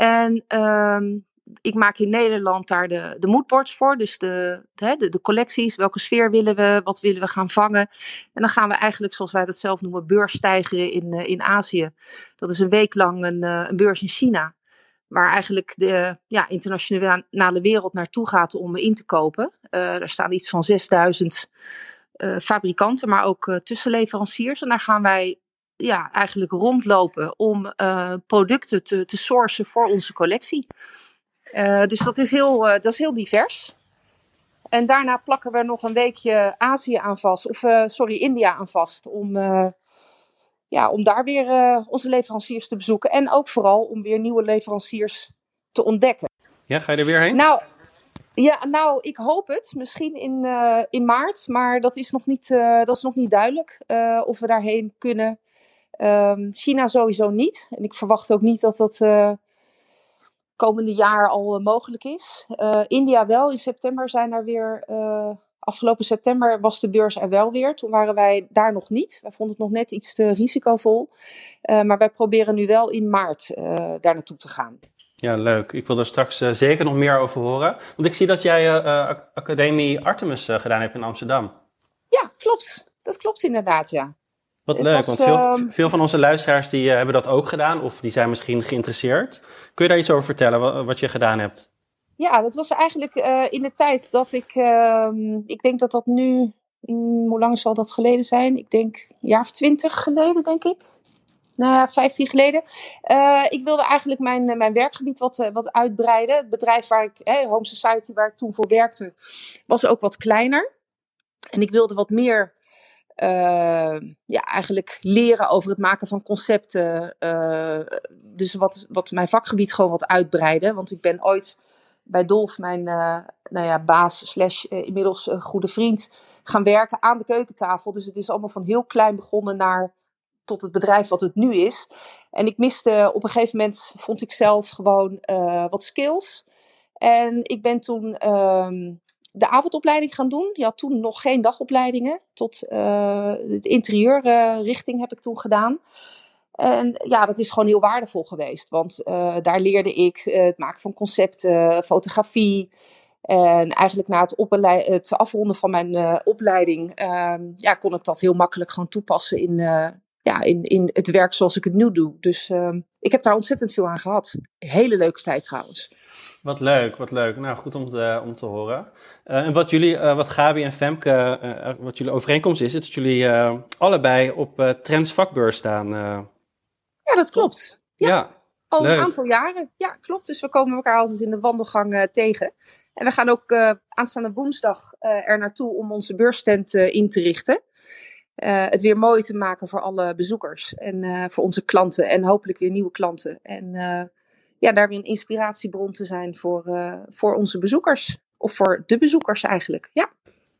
En ehm, ik maak in Nederland daar de, de moodboards voor. Dus de, de, de, collecties, welke sfeer willen we, wat willen we gaan vangen. En dan gaan we eigenlijk, zoals wij dat zelf noemen, beursstijgeren in, uh, in Azië. Dat is een week lang een, uh, een beurs in China. Waar eigenlijk de ja, internationale wereld naartoe gaat om in te kopen. Er staan iets van 6000 fabrikanten, maar ook tussenleveranciers. En daar gaan wij ja, eigenlijk rondlopen om producten te, te sourcen voor onze collectie. Uh, dus dat is, heel, uh, dat is heel divers. En daarna plakken we nog een weekje Azië aan vast, of uh, sorry, India aan vast, om, ja, om daar weer onze leveranciers te bezoeken. En ook vooral om weer nieuwe leveranciers te ontdekken. Ja, ga je er weer heen? Nou, ja, nou ik hoop het. Misschien in, in maart, maar dat is nog niet, dat is nog niet duidelijk of we daarheen kunnen. Um, China sowieso niet. En ik verwacht ook niet dat dat komende jaar al uh, mogelijk is. Uh, India wel, in september zijn er weer, uh, afgelopen september was de beurs er wel weer. Toen waren wij daar nog niet. Wij vonden het nog net iets te risicovol. maar wij proberen nu wel in maart daar naartoe te gaan. Ja, leuk. Ik wil er straks zeker nog meer over horen. Want ik zie dat jij Academie Artemis gedaan hebt in Amsterdam. Ja, klopt. Dat klopt inderdaad, ja. Wat leuk, want veel, uh, veel, van onze luisteraars die, uh, hebben dat ook gedaan of die zijn misschien geïnteresseerd. Kun je daar iets over vertellen, wat, wat je gedaan hebt? Ja, dat was eigenlijk in de tijd dat ik, ehm, ik denk dat dat nu, mm, hoe lang zal dat geleden zijn? Ik denk een jaar of twintig geleden, denk ik nou ja, 15 geleden. Uh, ik wilde eigenlijk mijn, mijn werkgebied wat, wat uitbreiden. Het bedrijf waar ik, hey, Home Society, waar ik toen voor werkte, was ook wat kleiner. En ik wilde wat meer uh, ja, eigenlijk leren over het maken van concepten. Uh, dus wat, wat mijn vakgebied gewoon wat uitbreiden. Want ik ben ooit bij Dolf, mijn uh, nou ja, baas slash inmiddels goede vriend, gaan werken aan de keukentafel. Dus het is allemaal van heel klein begonnen naar tot het bedrijf wat het nu is. En ik miste op een gegeven moment, vond ik zelf gewoon wat skills. En ik ben toen ehm, de avondopleiding gaan doen. Je had toen nog geen dagopleidingen. Tot uh, de interieurrichting heb ik toen gedaan. En ja, dat is gewoon heel waardevol geweest. Want uh, daar leerde ik het maken van concepten, fotografie. En eigenlijk na het, het afronden van mijn opleiding ehm, ja, kon ik dat heel makkelijk gewoon toepassen in, ja, in, in het werk zoals ik het nu doe. Dus ehm, ik heb daar ontzettend veel aan gehad. Hele leuke tijd trouwens. Wat leuk, wat leuk. Nou, goed om te, om te horen. Uh, en wat jullie, uh, wat Gabi en Femke, uh, wat jullie overeenkomst is, is dat jullie allebei op Trends vakbeurs staan. Ja, dat klopt. Ja, ja al een aantal jaren. Ja, klopt. Dus we komen elkaar altijd in de wandelgang tegen. En we gaan ook aanstaande woensdag er naartoe om onze beursstand in te richten. Het weer mooi te maken voor alle bezoekers en voor onze klanten en hopelijk weer nieuwe klanten. En ja, daar weer een inspiratiebron te zijn voor, voor onze bezoekers. Of voor de bezoekers eigenlijk, ja.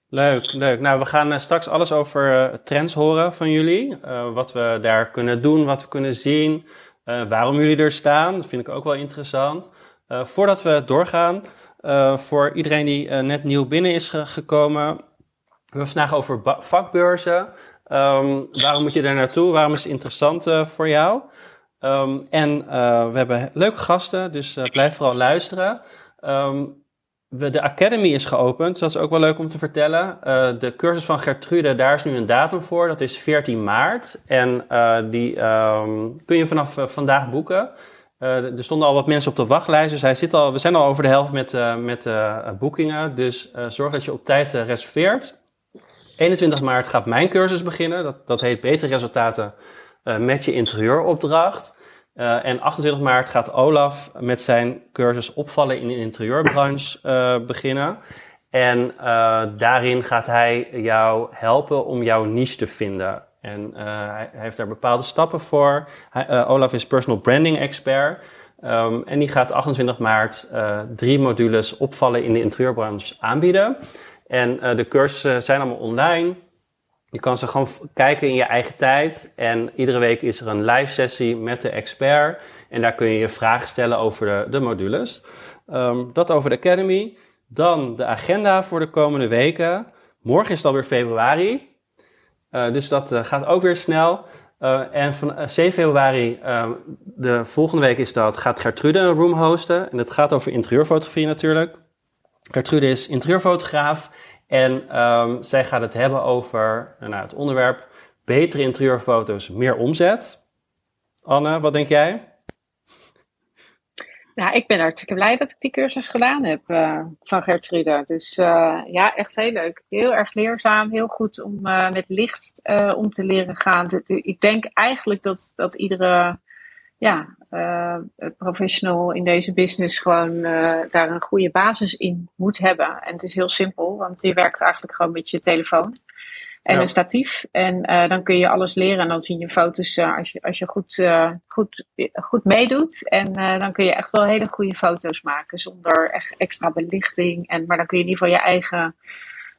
Leuk, leuk. Nou, we gaan straks alles over trends horen van jullie. wat we daar kunnen doen, wat we kunnen zien, waarom jullie er staan. Dat vind ik ook wel interessant. voordat we doorgaan, voor iedereen die net nieuw binnen is ge gekomen, we hebben vandaag over vakbeurzen. Um, waarom moet je daar naartoe? Waarom is het interessant voor jou? Um, en uh, we hebben leuke gasten, dus uh, blijf vooral luisteren. Um, we, de Academy is geopend, dat is ook wel leuk om te vertellen. De cursus van Gertrude, daar is nu een datum voor, dat is 14 maart. En die kun je vanaf vandaag boeken. er stonden al wat mensen op de wachtlijst, dus hij zit al, we zijn al over de helft met, met boekingen. Dus zorg dat je op tijd reserveert. 21 maart gaat mijn cursus beginnen, dat, dat heet Betere Resultaten uh, met je interieuropdracht. Uh, en 28 maart gaat Olaf met zijn cursus opvallen in de interieurbranche uh, beginnen. En daarin gaat hij jou helpen om jouw niche te vinden. En hij, heeft daar bepaalde stappen voor. Hij, Olaf is personal branding expert. Um, en die gaat 28 maart drie modules opvallen in de interieurbranche aanbieden. En de cursussen zijn allemaal online. Je kan ze gewoon kijken in je eigen tijd. En iedere week is er een live sessie met de expert. En daar kun je je vragen stellen over de, de modules. Um, dat over de Academy. Dan de agenda voor de komende weken. Morgen is het alweer februari. Uh, dus dat uh, gaat ook weer snel. En van 7 februari, ehm, de volgende week is dat, gaat Gertrude een room hosten. En dat gaat over interieurfotografie natuurlijk. Gertrude is interieurfotograaf en um, zij gaat het hebben over nou, het onderwerp betere interieurfoto's, meer omzet. Anne, wat denk jij? Nou, ik ben hartstikke blij dat ik die cursus gedaan heb uh, van Gertrude. Dus uh, ja, echt heel leuk. Heel erg leerzaam. Heel goed om uh, met licht om te leren gaan. Ik denk eigenlijk dat, dat iedere ja, uh, professional in deze business gewoon uh, daar een goede basis in moet hebben. En het is heel simpel, want je werkt eigenlijk gewoon met je telefoon en een statief. En uh, dan kun je alles leren en dan zie je foto's als je, als je goed, goed, goed meedoet. En dan kun je echt wel hele goede foto's maken zonder echt extra belichting. En, maar dan kun je in ieder geval je eigen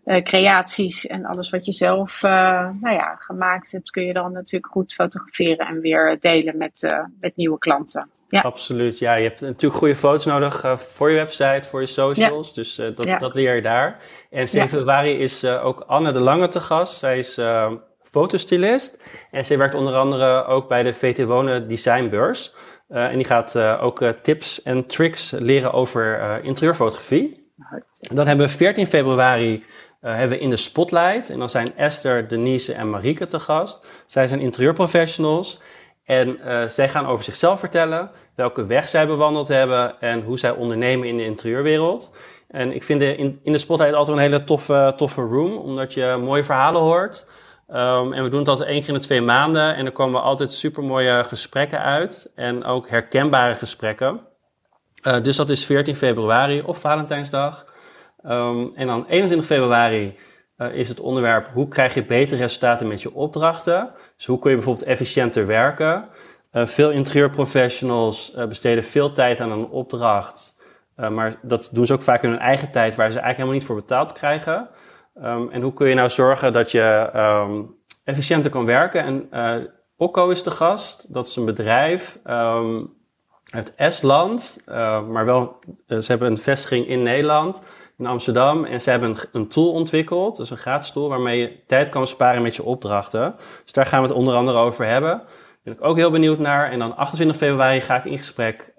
uh, creaties en alles wat je zelf uh, nou ja, gemaakt hebt, kun je dan natuurlijk goed fotograferen en weer delen met, uh, met nieuwe klanten. Ja. Absoluut, ja. Je hebt natuurlijk goede foto's nodig voor je website, voor je socials. Ja. Dus dat, ja. dat leer je daar. En 7 februari is ook Anne de Lange te gast. Zij is fotostylist en zij werkt onder andere ook bij de VT Wonen Designbeurs. en die gaat ook tips en tricks leren over interieurfotografie. Dan hebben we 14 februari hebben we in de spotlight. En dan zijn Esther, Denise en Marieke te gast. Zij zijn interieurprofessionals. En zij gaan over zichzelf vertellen, welke weg zij bewandeld hebben en hoe zij ondernemen in de interieurwereld. En ik vind de, in, de Spotlight altijd een hele toffe, toffe room, omdat je mooie verhalen hoort. Ehm, en we doen het altijd één keer in de twee maanden. En er komen altijd super mooie gesprekken uit. En ook herkenbare gesprekken. Uh, dus dat is 14 februari op Valentijnsdag. Um, en dan 21 februari uh, is het onderwerp hoe krijg je betere resultaten met je opdrachten. Dus hoe kun je bijvoorbeeld efficiënter werken. Uh, veel interieurprofessionals besteden veel tijd aan een opdracht. maar dat doen ze ook vaak in hun eigen tijd waar ze eigenlijk helemaal niet voor betaald krijgen. Um, en hoe kun je nou zorgen dat je um, efficiënter kan werken? En Okko is de gast. Dat is een bedrijf uit Estland, maar wel, ze hebben een vestiging in Nederland, in Amsterdam. En ze hebben een, tool ontwikkeld, dus een gratis tool, waarmee je tijd kan sparen met je opdrachten. Dus daar gaan we het onder andere over hebben. Daar ben ik ook heel benieuwd naar. En dan 28 februari ga ik in gesprek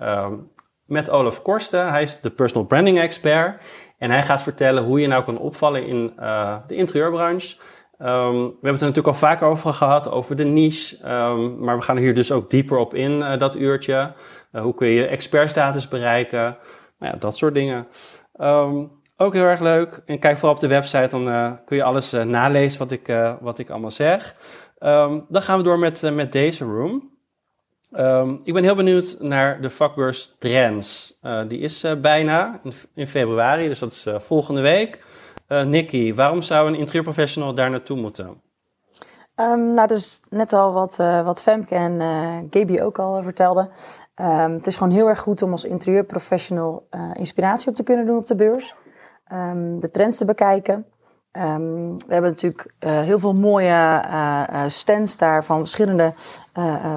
met Olaf Korsten. Hij is de personal branding expert. En hij gaat vertellen hoe je nou kan opvallen in uh, de interieurbranche. Um, we hebben het er natuurlijk al vaker over gehad, over de niche. Um, maar we gaan hier dus ook dieper op in uh, dat uurtje. Uh, hoe kun je expertstatus bereiken? Nou ja, dat soort dingen. Ook heel erg leuk. En kijk vooral op de website, dan kun je alles nalezen wat ik, wat ik allemaal zeg. dan gaan we door met, met deze room. Um, ik ben heel benieuwd naar de vakbeurs Trends. Uh, die is uh, bijna in, februari, dus dat is uh, volgende week. Nikki, waarom zou een interieurprofessional daar naartoe moeten? Um, nou, dat is net al wat, wat Femke en Gaby ook al vertelden. Het is gewoon heel erg goed om als interieurprofessional inspiratie op te kunnen doen op de beurs. De trends te bekijken. Um, we hebben natuurlijk uh, heel veel mooie uh, stands daar van verschillende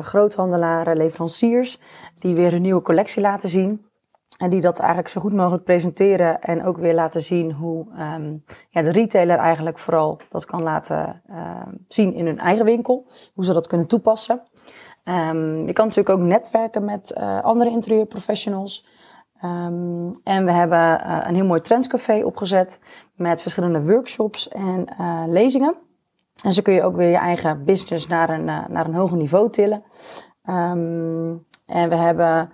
groothandelaren, leveranciers, die weer een nieuwe collectie laten zien. En die dat eigenlijk zo goed mogelijk presenteren en ook weer laten zien hoe um, ja, de retailer eigenlijk vooral dat kan laten zien in hun eigen winkel. Hoe ze dat kunnen toepassen. Je kan natuurlijk ook netwerken met andere interieurprofessionals. Um, en we hebben uh, een heel mooi trendscafé opgezet met verschillende workshops en uh, lezingen. En zo kun je ook weer je eigen business naar een, uh, naar een hoger niveau tillen. Um, en we hebben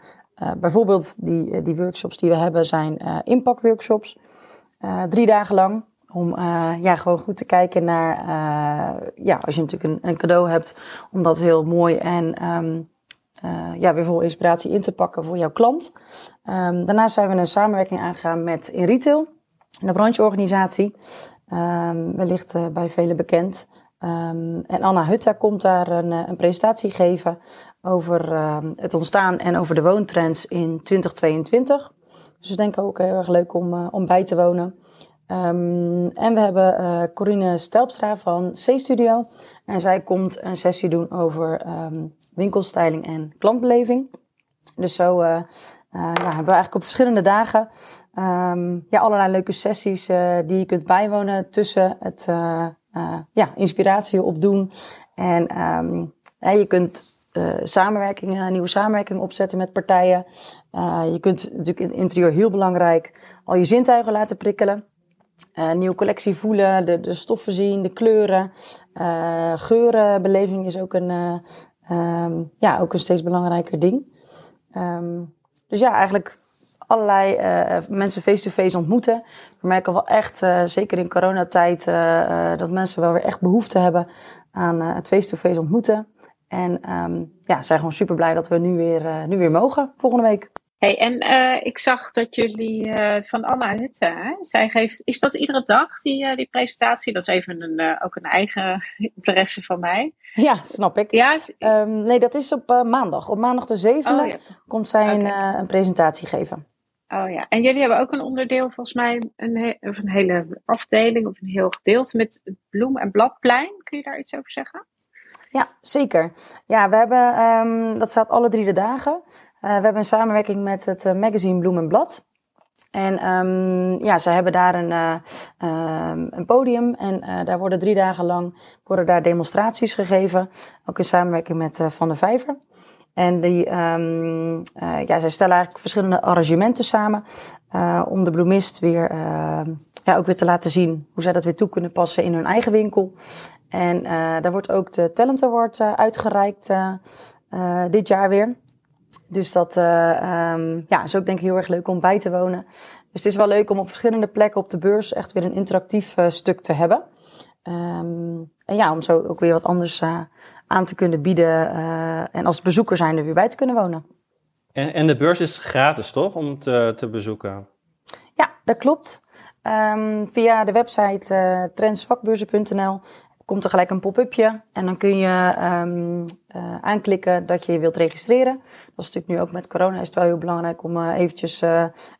bijvoorbeeld die, die workshops die we hebben zijn impact workshops. drie dagen lang. Om ja, gewoon goed te kijken naar, ja, als je natuurlijk een, een, cadeau hebt, om dat heel mooi en uh, ja, weer vol inspiratie in te pakken voor jouw klant. Um, daarnaast zijn we een samenwerking aangegaan met in retail, een brancheorganisatie. Um, wellicht uh, bij velen bekend. Um, en Anna Hutta komt daar een, eh, een presentatie geven over het ontstaan en over de woontrends in 2022. Dus ik denk ook heel erg leuk om, om bij te wonen. En we hebben uh, Corine Stelpstra van C-Studio. En zij komt een sessie doen over winkelstyling en klantbeleving. Dus zo uh, uh, ja, hebben we eigenlijk op verschillende dagen um, ja, allerlei leuke sessies uh, die je kunt bijwonen tussen het ja, inspiratie opdoen. En ja, je kunt samenwerkingen, nieuwe samenwerkingen opzetten met partijen. je kunt natuurlijk in het interieur heel belangrijk al je zintuigen laten prikkelen. Nieuwe collectie voelen, de, de stoffen zien, de kleuren. Uh, geurenbeleving is ook een, um, ja, ook een steeds belangrijker ding. Um, dus ja, eigenlijk allerlei mensen face-to-face ontmoeten. We merken wel echt, zeker in coronatijd, dat mensen wel weer echt behoefte hebben aan het face-to-face ontmoeten. En um, ja, zijn gewoon super blij dat we nu weer, nu weer mogen volgende week. Hey, en uh, ik zag dat jullie uh, van Anna Hutte, hè? zij geeft, is dat iedere dag die, uh, die presentatie? Dat is even een, ook een eigen interesse van mij. Ja, snap ik. Ja? Um, nee, dat is op maandag. Op maandag de zevende oh, ja. komt zij okay. een, een, presentatie geven. Oh ja, en jullie hebben ook een onderdeel, volgens mij, een, of een hele afdeling of een heel gedeelte met bloem- en bladplein. Kun je daar iets over zeggen? Ja, zeker. Ja, we hebben, um, dat staat alle drie de dagen. Uh, we hebben een samenwerking met het uh, magazine Bloem en Blad. En um, ja, ze hebben daar een, uh, een podium en daar worden drie dagen lang worden daar demonstraties gegeven. Ook in samenwerking met Van der Vijver. En die, um, ja, zij stellen eigenlijk verschillende arrangementen samen om de bloemist weer, ja, ook weer te laten zien hoe zij dat weer toe kunnen passen in hun eigen winkel. En daar wordt ook de Talent Award uitgereikt dit jaar weer. Dus dat um, ja, is ook denk ik heel erg leuk om bij te wonen. Dus het is wel leuk om op verschillende plekken op de beurs echt weer een interactief stuk te hebben. Um, en ja, om zo ook weer wat anders aan te kunnen bieden. en als bezoeker zijn er weer bij te kunnen wonen. En, en de beurs is gratis, toch? Om te, te bezoeken? Ja, dat klopt. Um, via de website uh, trendsvakbeurzen.nl komt er gelijk een pop-upje. En dan kun je um, uh, aanklikken dat je je wilt registreren. Dat is natuurlijk nu ook met corona is het wel heel belangrijk om uh, eventjes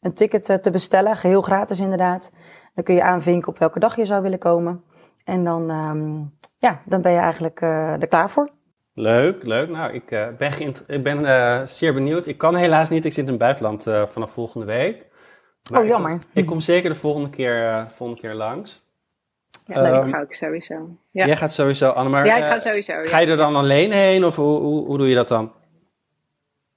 een ticket te bestellen. Geheel gratis inderdaad. Dan kun je aanvinken op welke dag je zou willen komen. En dan, um, ja, dan ben je eigenlijk er klaar voor. Leuk, leuk. Nou, ik ben, ik ben zeer benieuwd. Ik kan helaas niet, ik zit in het buitenland vanaf volgende week. Maar oh, jammer. Ik, ik, kom zeker de volgende keer, volgende keer langs. Ja, leuk. Um, ga ik sowieso. Ja. Jij gaat sowieso, Annemar. Ja, ik ga sowieso. Ga je er dan alleen heen of hoe, hoe, hoe doe je dat dan?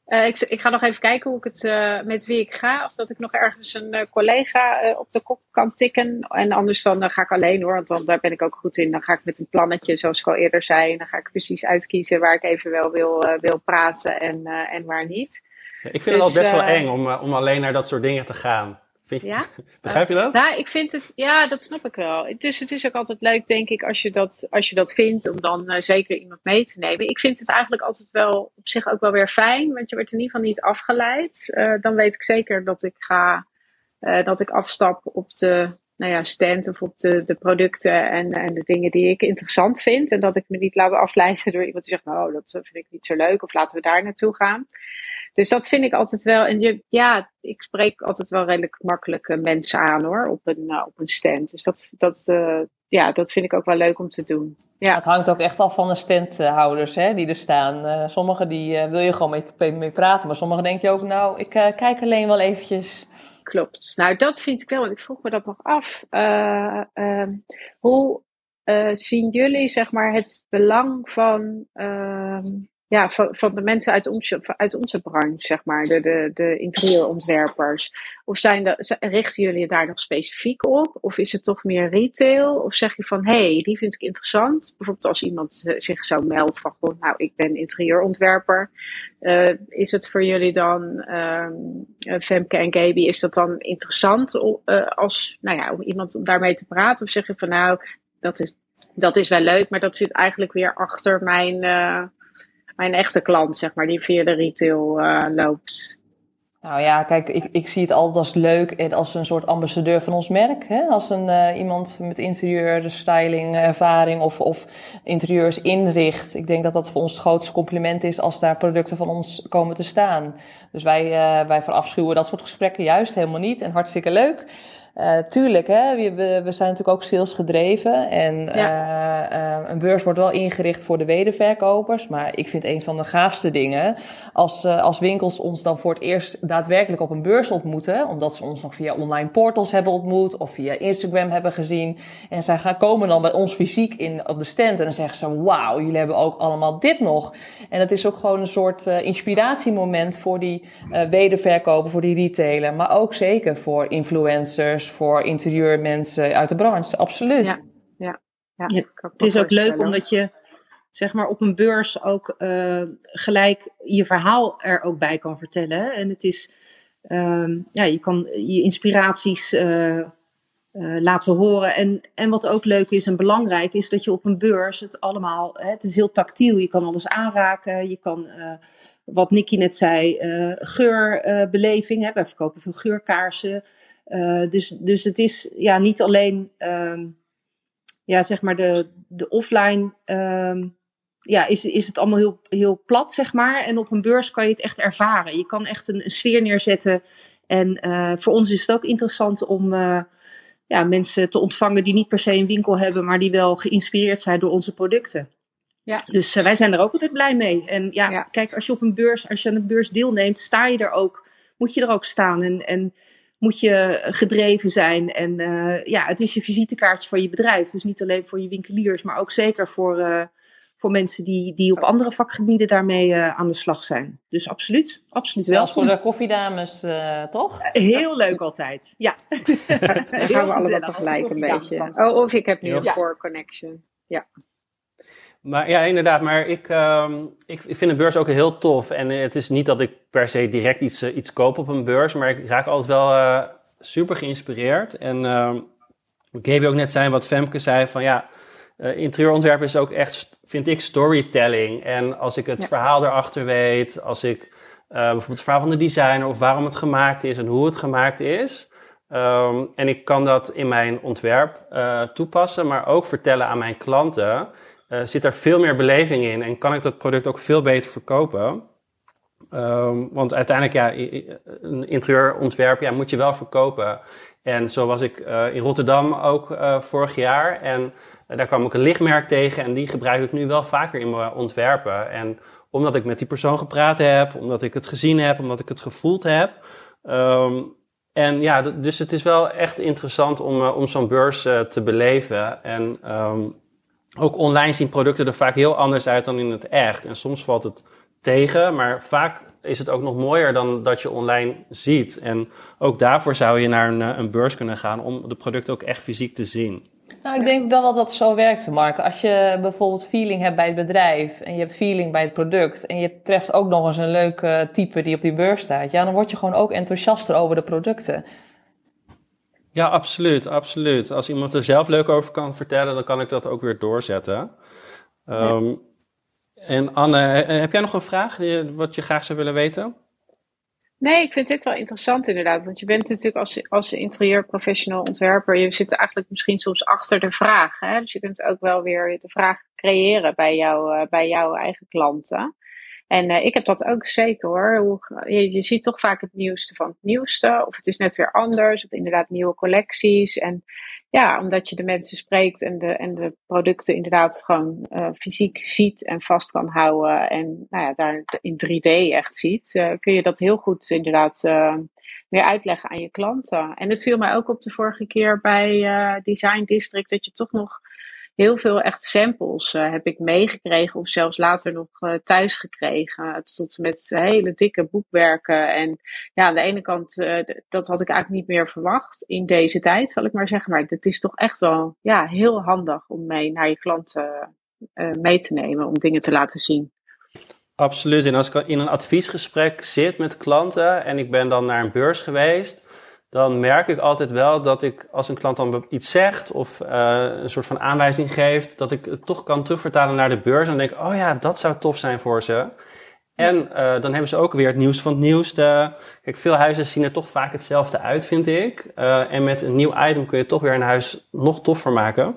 Uh, ik, ik, ga nog even kijken hoe ik het, uh, met wie ik ga. Of dat ik nog ergens een uh, collega op de kop kan tikken. En anders dan ga ik alleen hoor. Want dan, daar ben ik ook goed in. Dan ga ik met een plannetje, zoals ik al eerder zei. En dan ga ik precies uitkiezen waar ik even wel wil, wil praten en, en waar niet. Ja, ik vind dus, het al best wel eng om, om alleen naar dat soort dingen te gaan. Ja? Begrijp je dat? Nou, ik vind het, ja, dat snap ik wel. Dus het is ook altijd leuk, denk ik, als je dat, als je dat vindt, om dan uh, zeker iemand mee te nemen. Ik vind het eigenlijk altijd wel op zich ook wel weer fijn, want je wordt in ieder geval niet afgeleid. Uh, dan weet ik zeker dat ik ga, uh, dat ik afstap op de nou ja, stand of op de, de producten en, en de dingen die ik interessant vind. En dat ik me niet laat afleiden door iemand die zegt, nou, dat vind ik niet zo leuk, of laten we daar naartoe gaan. Dus dat vind ik altijd wel. En je, ja, ik spreek altijd wel redelijk makkelijke mensen aan hoor, op een, uh, op een stand. Dus dat, dat, uh, ja, dat vind ik ook wel leuk om te doen. Ja. Het hangt ook echt af van de standhouders hè, die er staan. Sommigen die wil je gewoon mee, mee, praten, maar sommigen denk je ook, nou, ik kijk alleen wel eventjes. Klopt. Nou, dat vind ik wel, want ik vroeg me dat nog af. Ehm, hoe zien jullie, zeg maar, het belang van ehm, ja, van, van de mensen uit onze, uit onze branche, zeg maar, de, de, de interieurontwerpers? Of zijn de, richten jullie daar nog specifiek op? Of is het toch meer retail? Of zeg je van, hé, hey, die vind ik interessant. Bijvoorbeeld als iemand eh, zich zo meldt van, goh, nou, ik ben interieurontwerper. Uh, is het voor jullie dan, um, Femke en Gaby, is dat dan interessant uh, als, nou ja, om iemand daarmee te praten? Of zeg je van, nou, dat is, dat is wel leuk, maar dat zit eigenlijk weer achter mijn mijn echte klant, zeg maar, die via de retail uh, loopt. Nou ja, kijk, ik, ik zie het altijd als leuk als een soort ambassadeur van ons merk. Hè? Als een, uh, iemand met interieur, styling, ervaring of, of interieurs inricht. Ik denk dat dat voor ons het grootste compliment is als daar producten van ons komen te staan. Dus wij, uh, wij verafschuwen dat soort gesprekken juist helemaal niet en hartstikke leuk. Uh, tuurlijk, hè, we, we, zijn natuurlijk ook sales gedreven. En ja. uh, uh, een beurs wordt wel ingericht voor de wederverkopers. Maar ik vind een van de gaafste dingen. Als, als winkels ons dan voor het eerst daadwerkelijk op een beurs ontmoeten. Omdat ze ons nog via online portals hebben ontmoet. Of via Instagram hebben gezien. En zij gaan komen dan bij ons fysiek in, op de stand. En dan zeggen ze: Wauw, jullie hebben ook allemaal dit nog. En het is ook gewoon een soort inspiratiemoment voor die wederverkoper, voor die retailer. Maar ook zeker voor influencers voor interieurmensen uit de branche, absoluut. Ja, ja, ja. ja het is ook leuk omdat je zeg maar op een beurs ook uh, gelijk je verhaal er ook bij kan vertellen. En het is, uh, ja, je kan je inspiraties uh, uh, laten horen. En, en wat ook leuk is en belangrijk is dat je op een beurs het allemaal, hè, het is heel tactiel. Je kan alles aanraken, je kan wat Nicky net zei, geurbeleving. Hè, wij verkopen veel geurkaarsen. Uh, dus, dus het is ja, niet alleen um, ja, zeg maar de, de offline. Um, ja, is, is het allemaal heel, heel plat, zeg maar. En op een beurs kan je het echt ervaren. Je kan echt een, een sfeer neerzetten. En uh, voor ons is het ook interessant om uh, ja, mensen te ontvangen die niet per se een winkel hebben, maar die wel geïnspireerd zijn door onze producten. Ja. Dus wij zijn er ook altijd blij mee. En ja, ja, kijk, als je op een beurs, als je aan een beurs deelneemt, sta je er ook, moet je er ook staan. En, en moet je gedreven zijn. En uh, ja, het is je visitekaartje voor je bedrijf. Dus niet alleen voor je winkeliers, maar ook zeker voor, uh, voor mensen die, die op andere vakgebieden daarmee uh, aan de slag zijn. Dus absoluut, absoluut Zelfs voor de koffiedames, toch? Heel leuk altijd, ja. gaan we allemaal tegelijk een beetje. Oh, of ik heb nu een core connection. Ja. Maar ja, inderdaad. Maar ik, ehm, ik, ik, vind de beurs ook heel tof. En het is niet dat ik per se direct iets, uh, iets koop op een beurs. Maar ik raak altijd wel uh, super geïnspireerd. En uh, Gaby ook net zei, wat Femke zei, van ja... Uh, interieurontwerpen is ook echt, vind ik, storytelling. En als ik het ja. verhaal erachter weet, als ik bijvoorbeeld het verhaal van de designer... of waarom het gemaakt is en hoe het gemaakt is... Um, en ik kan dat in mijn ontwerp toepassen, maar ook vertellen aan mijn klanten... Uh, zit er veel meer beleving in en kan ik dat product ook veel beter verkopen. Um, want uiteindelijk, ja, een interieurontwerp ja, moet je wel verkopen. En zo was ik uh, in Rotterdam ook uh, vorig jaar. En daar kwam ik een lichtmerk tegen en die gebruik ik nu wel vaker in mijn ontwerpen. En omdat ik met die persoon gepraat heb, omdat ik het gezien heb, omdat ik het gevoeld heb. Um, en ja, dus het is wel echt interessant om, om zo'n beurs te beleven. En um, ook online zien producten er vaak heel anders uit dan in het echt. En soms valt het tegen, maar vaak is het ook nog mooier dan dat je online ziet. En ook daarvoor zou je naar een, eh, een beurs kunnen gaan om de producten ook echt fysiek te zien. Nou, ik denk wel dat dat zo werkt, Mark. Als je bijvoorbeeld feeling hebt bij het bedrijf en je hebt feeling bij het product en je treft ook nog eens een leuke type die op die beurs staat, ja, dan word je gewoon ook enthousiaster over de producten. Ja, absoluut, absoluut. Als iemand er zelf leuk over kan vertellen, dan kan ik dat ook weer doorzetten. Um, En Anne, heb jij nog een vraag wat je graag zou willen weten? Nee, ik vind dit wel interessant inderdaad. Want je bent natuurlijk als, als interieurprofessional ontwerper, je zit eigenlijk misschien soms achter de vraag. Hè? Dus je kunt ook wel weer de vraag creëren bij, jou, uh, bij jouw eigen klanten. En uh, ik heb dat ook zeker hoor. Je, ziet toch vaak het nieuwste van het nieuwste. Of het is net weer anders. Of inderdaad nieuwe collecties. En ja, omdat je de mensen spreekt en de, en de producten inderdaad gewoon uh, fysiek ziet en vast kan houden. En nou ja, daar in 3D echt ziet. Uh, kun je dat heel goed inderdaad weer uitleggen aan je klanten. En het viel mij ook op de vorige keer bij Design District. Dat je toch nog heel veel echt samples uh, heb ik meegekregen of zelfs later nog uh, thuis gekregen. Tot met hele dikke boekwerken. En ja, aan de ene kant, uh, dat had ik eigenlijk niet meer verwacht in deze tijd, zal ik maar zeggen. Maar het is toch echt wel ja, heel handig om mee naar je klanten mee te nemen, om dingen te laten zien. Absoluut. En als ik in een adviesgesprek zit met klanten en ik ben dan naar een beurs geweest, dan merk ik altijd wel dat ik, als een klant dan iets zegt of uh, een soort van aanwijzing geeft, dat ik het toch kan terugvertalen naar de beurs en denk, oh ja, dat zou tof zijn voor ze. En uh, dan hebben ze ook weer het nieuws van het nieuwste. Kijk, veel huizen zien er toch vaak hetzelfde uit, vind ik. Uh, en met een nieuw item kun je toch weer een huis nog toffer maken.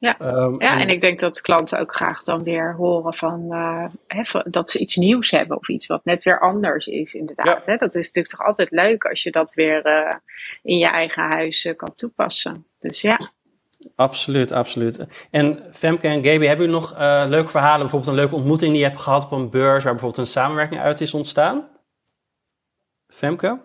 Ja, um, ja en, en, ik denk dat klanten ook graag dan weer horen van, uh, hè, dat ze iets nieuws hebben of iets wat net weer anders is, inderdaad. Ja. Dat is natuurlijk toch altijd leuk als je dat weer uh, in je eigen huis uh, kan toepassen. Dus ja. Absoluut, absoluut. En Femke en Gaby, hebben jullie nog leuke verhalen, bijvoorbeeld een leuke ontmoeting die je hebt gehad op een beurs, waar bijvoorbeeld een samenwerking uit is ontstaan? Femke?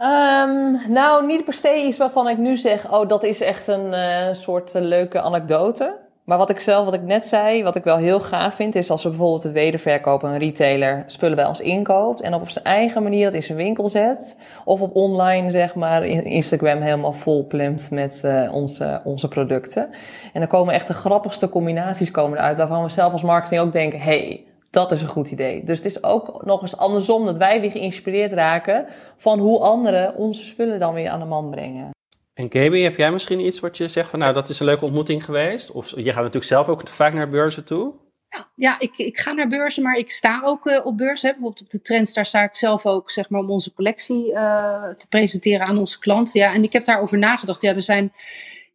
Um, nou, niet per se iets waarvan ik nu zeg, oh, dat is echt een uh, soort uh, leuke anekdote. Maar wat ik zelf, wat ik net zei, wat ik wel heel gaaf vind, is als er bijvoorbeeld een wederverkoper, een retailer, spullen bij ons inkoopt en op zijn eigen manier dat in zijn winkel zet. Of op online, zeg maar, in Instagram helemaal vol plemt met uh, onze, onze producten. En dan komen echt de grappigste combinaties komen eruit, waarvan we zelf als marketing ook denken, hey, dat is een goed idee. Dus het is ook nog eens andersom dat wij weer geïnspireerd raken van hoe anderen onze spullen dan weer aan de man brengen. En Gaby, heb jij misschien iets wat je zegt van nou dat is een leuke ontmoeting geweest? Of je gaat natuurlijk zelf ook vaak naar beurzen toe? Ja, ja ik, ik ga naar beurzen, maar ik sta ook uh, op beurzen. Bijvoorbeeld op de Trends, daar sta ik zelf ook zeg maar, om onze collectie uh, te presenteren aan onze klanten. Ja, en ik heb daarover nagedacht. Ja, er zijn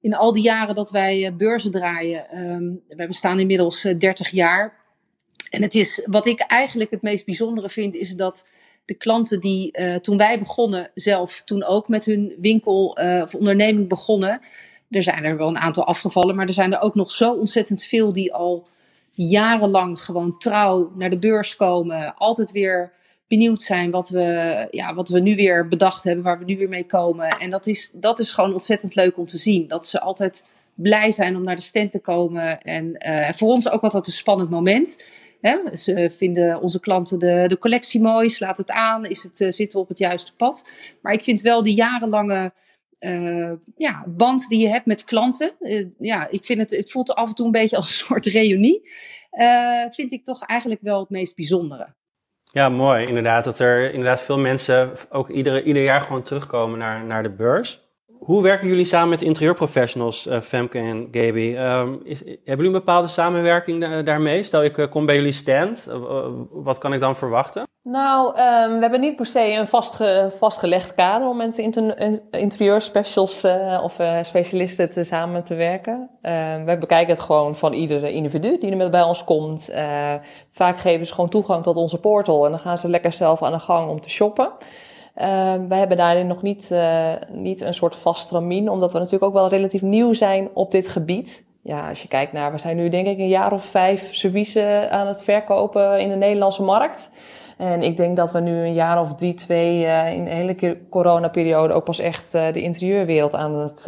in al die jaren dat wij uh, beurzen draaien, um, we bestaan inmiddels 30 jaar en het is, wat ik eigenlijk het meest bijzondere vind, is dat de klanten die uh, toen wij begonnen, zelf toen ook met hun winkel uh, of onderneming begonnen. Er zijn er wel een aantal afgevallen, maar er zijn er ook nog zo ontzettend veel die al jarenlang gewoon trouw naar de beurs komen. Altijd weer benieuwd zijn wat we, ja, wat we nu weer bedacht hebben, waar we nu weer mee komen. En dat is, dat is gewoon ontzettend leuk om te zien. Dat ze altijd blij zijn om naar de stand te komen. En uh, voor ons ook altijd een spannend moment. Ze vinden onze klanten de, de collectie mooi, slaat het aan, is het, uh, zitten we op het juiste pad. Maar ik vind wel die jarenlange ja, band die je hebt met klanten. ja, ik vind het, het voelt af en toe een beetje als een soort reunie. vind ik toch eigenlijk wel het meest bijzondere. Ja, mooi. Inderdaad, dat er inderdaad veel mensen ook ieder, ieder jaar gewoon terugkomen naar, naar de beurs. Hoe werken jullie samen met interieurprofessionals, uh, Femke en Gaby? Um, is, hebben jullie een bepaalde samenwerking daarmee? Stel, ik uh, kom bij jullie stand, uh, wat kan ik dan verwachten? Nou, um, we hebben niet per se een vastge, vastgelegd kader om met inter, interieurspecials of specialisten te samen te werken. Ehm, we bekijken het gewoon van iedere individu die er met bij ons komt. vaak geven ze gewoon toegang tot onze portal en dan gaan ze lekker zelf aan de gang om te shoppen. Uh, we hebben daarin nog niet, uh, niet een soort vast ramien, omdat we natuurlijk ook wel relatief nieuw zijn op dit gebied. Ja, als je kijkt naar, we zijn nu denk ik een jaar of vijf services aan het verkopen in de Nederlandse markt. En ik denk dat we nu een jaar of drie, twee uh, in de hele coronaperiode ook pas echt uh, de interieurwereld aan het,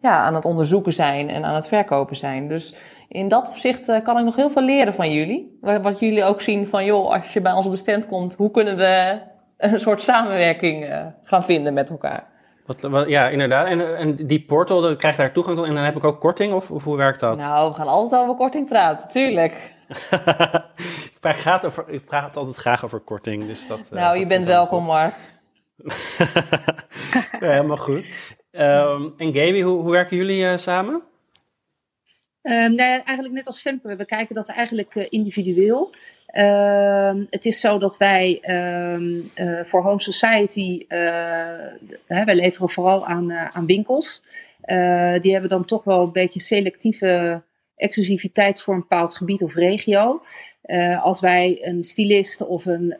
ja, aan het onderzoeken zijn en aan het verkopen zijn. Dus in dat opzicht kan ik nog heel veel leren van jullie. Wat jullie ook zien van, joh, als je bij ons bestand komt, hoe kunnen we een soort samenwerking uh, gaan vinden met elkaar. Wat, wat, ja, inderdaad. En, en die portal, dan krijg je daar toegang tot en dan heb ik ook korting? Of, of hoe werkt dat? Nou, we gaan altijd over korting praten, tuurlijk. ik, praat over, ik praat altijd graag over korting. Dus dat, uh, nou, je bent welkom, Mark. ja, helemaal goed. Um, en Gaby, hoe, hoe werken jullie uh, samen? Um, nou eigenlijk net als Femke, we kijken dat eigenlijk uh, individueel. Uh, het is zo dat wij uh, voor Home Society, wij leveren vooral aan, aan winkels. die hebben dan toch wel een beetje selectieve exclusiviteit voor een bepaald gebied of regio. als wij een stylist of een,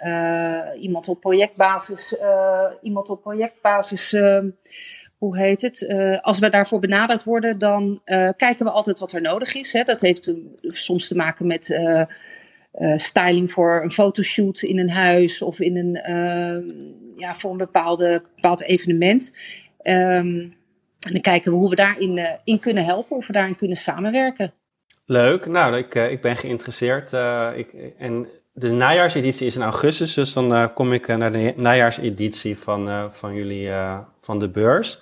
iemand op projectbasis, iemand op projectbasis ehm, hoe heet het? Uh, als we daarvoor benaderd worden, dan uh, kijken we altijd wat er nodig is. Hè. Dat heeft uh, soms te maken met styling voor een fotoshoot in een huis of in een, ja, voor een bepaalde, bepaald evenement. Um, en dan kijken we hoe we daarin in kunnen helpen, of we daarin kunnen samenwerken. Leuk, nou, ik, ik ben geïnteresseerd. ik, en de najaarseditie is in augustus, dus dan uh, kom ik uh, naar de najaarseditie van, uh, van jullie, van de beurs.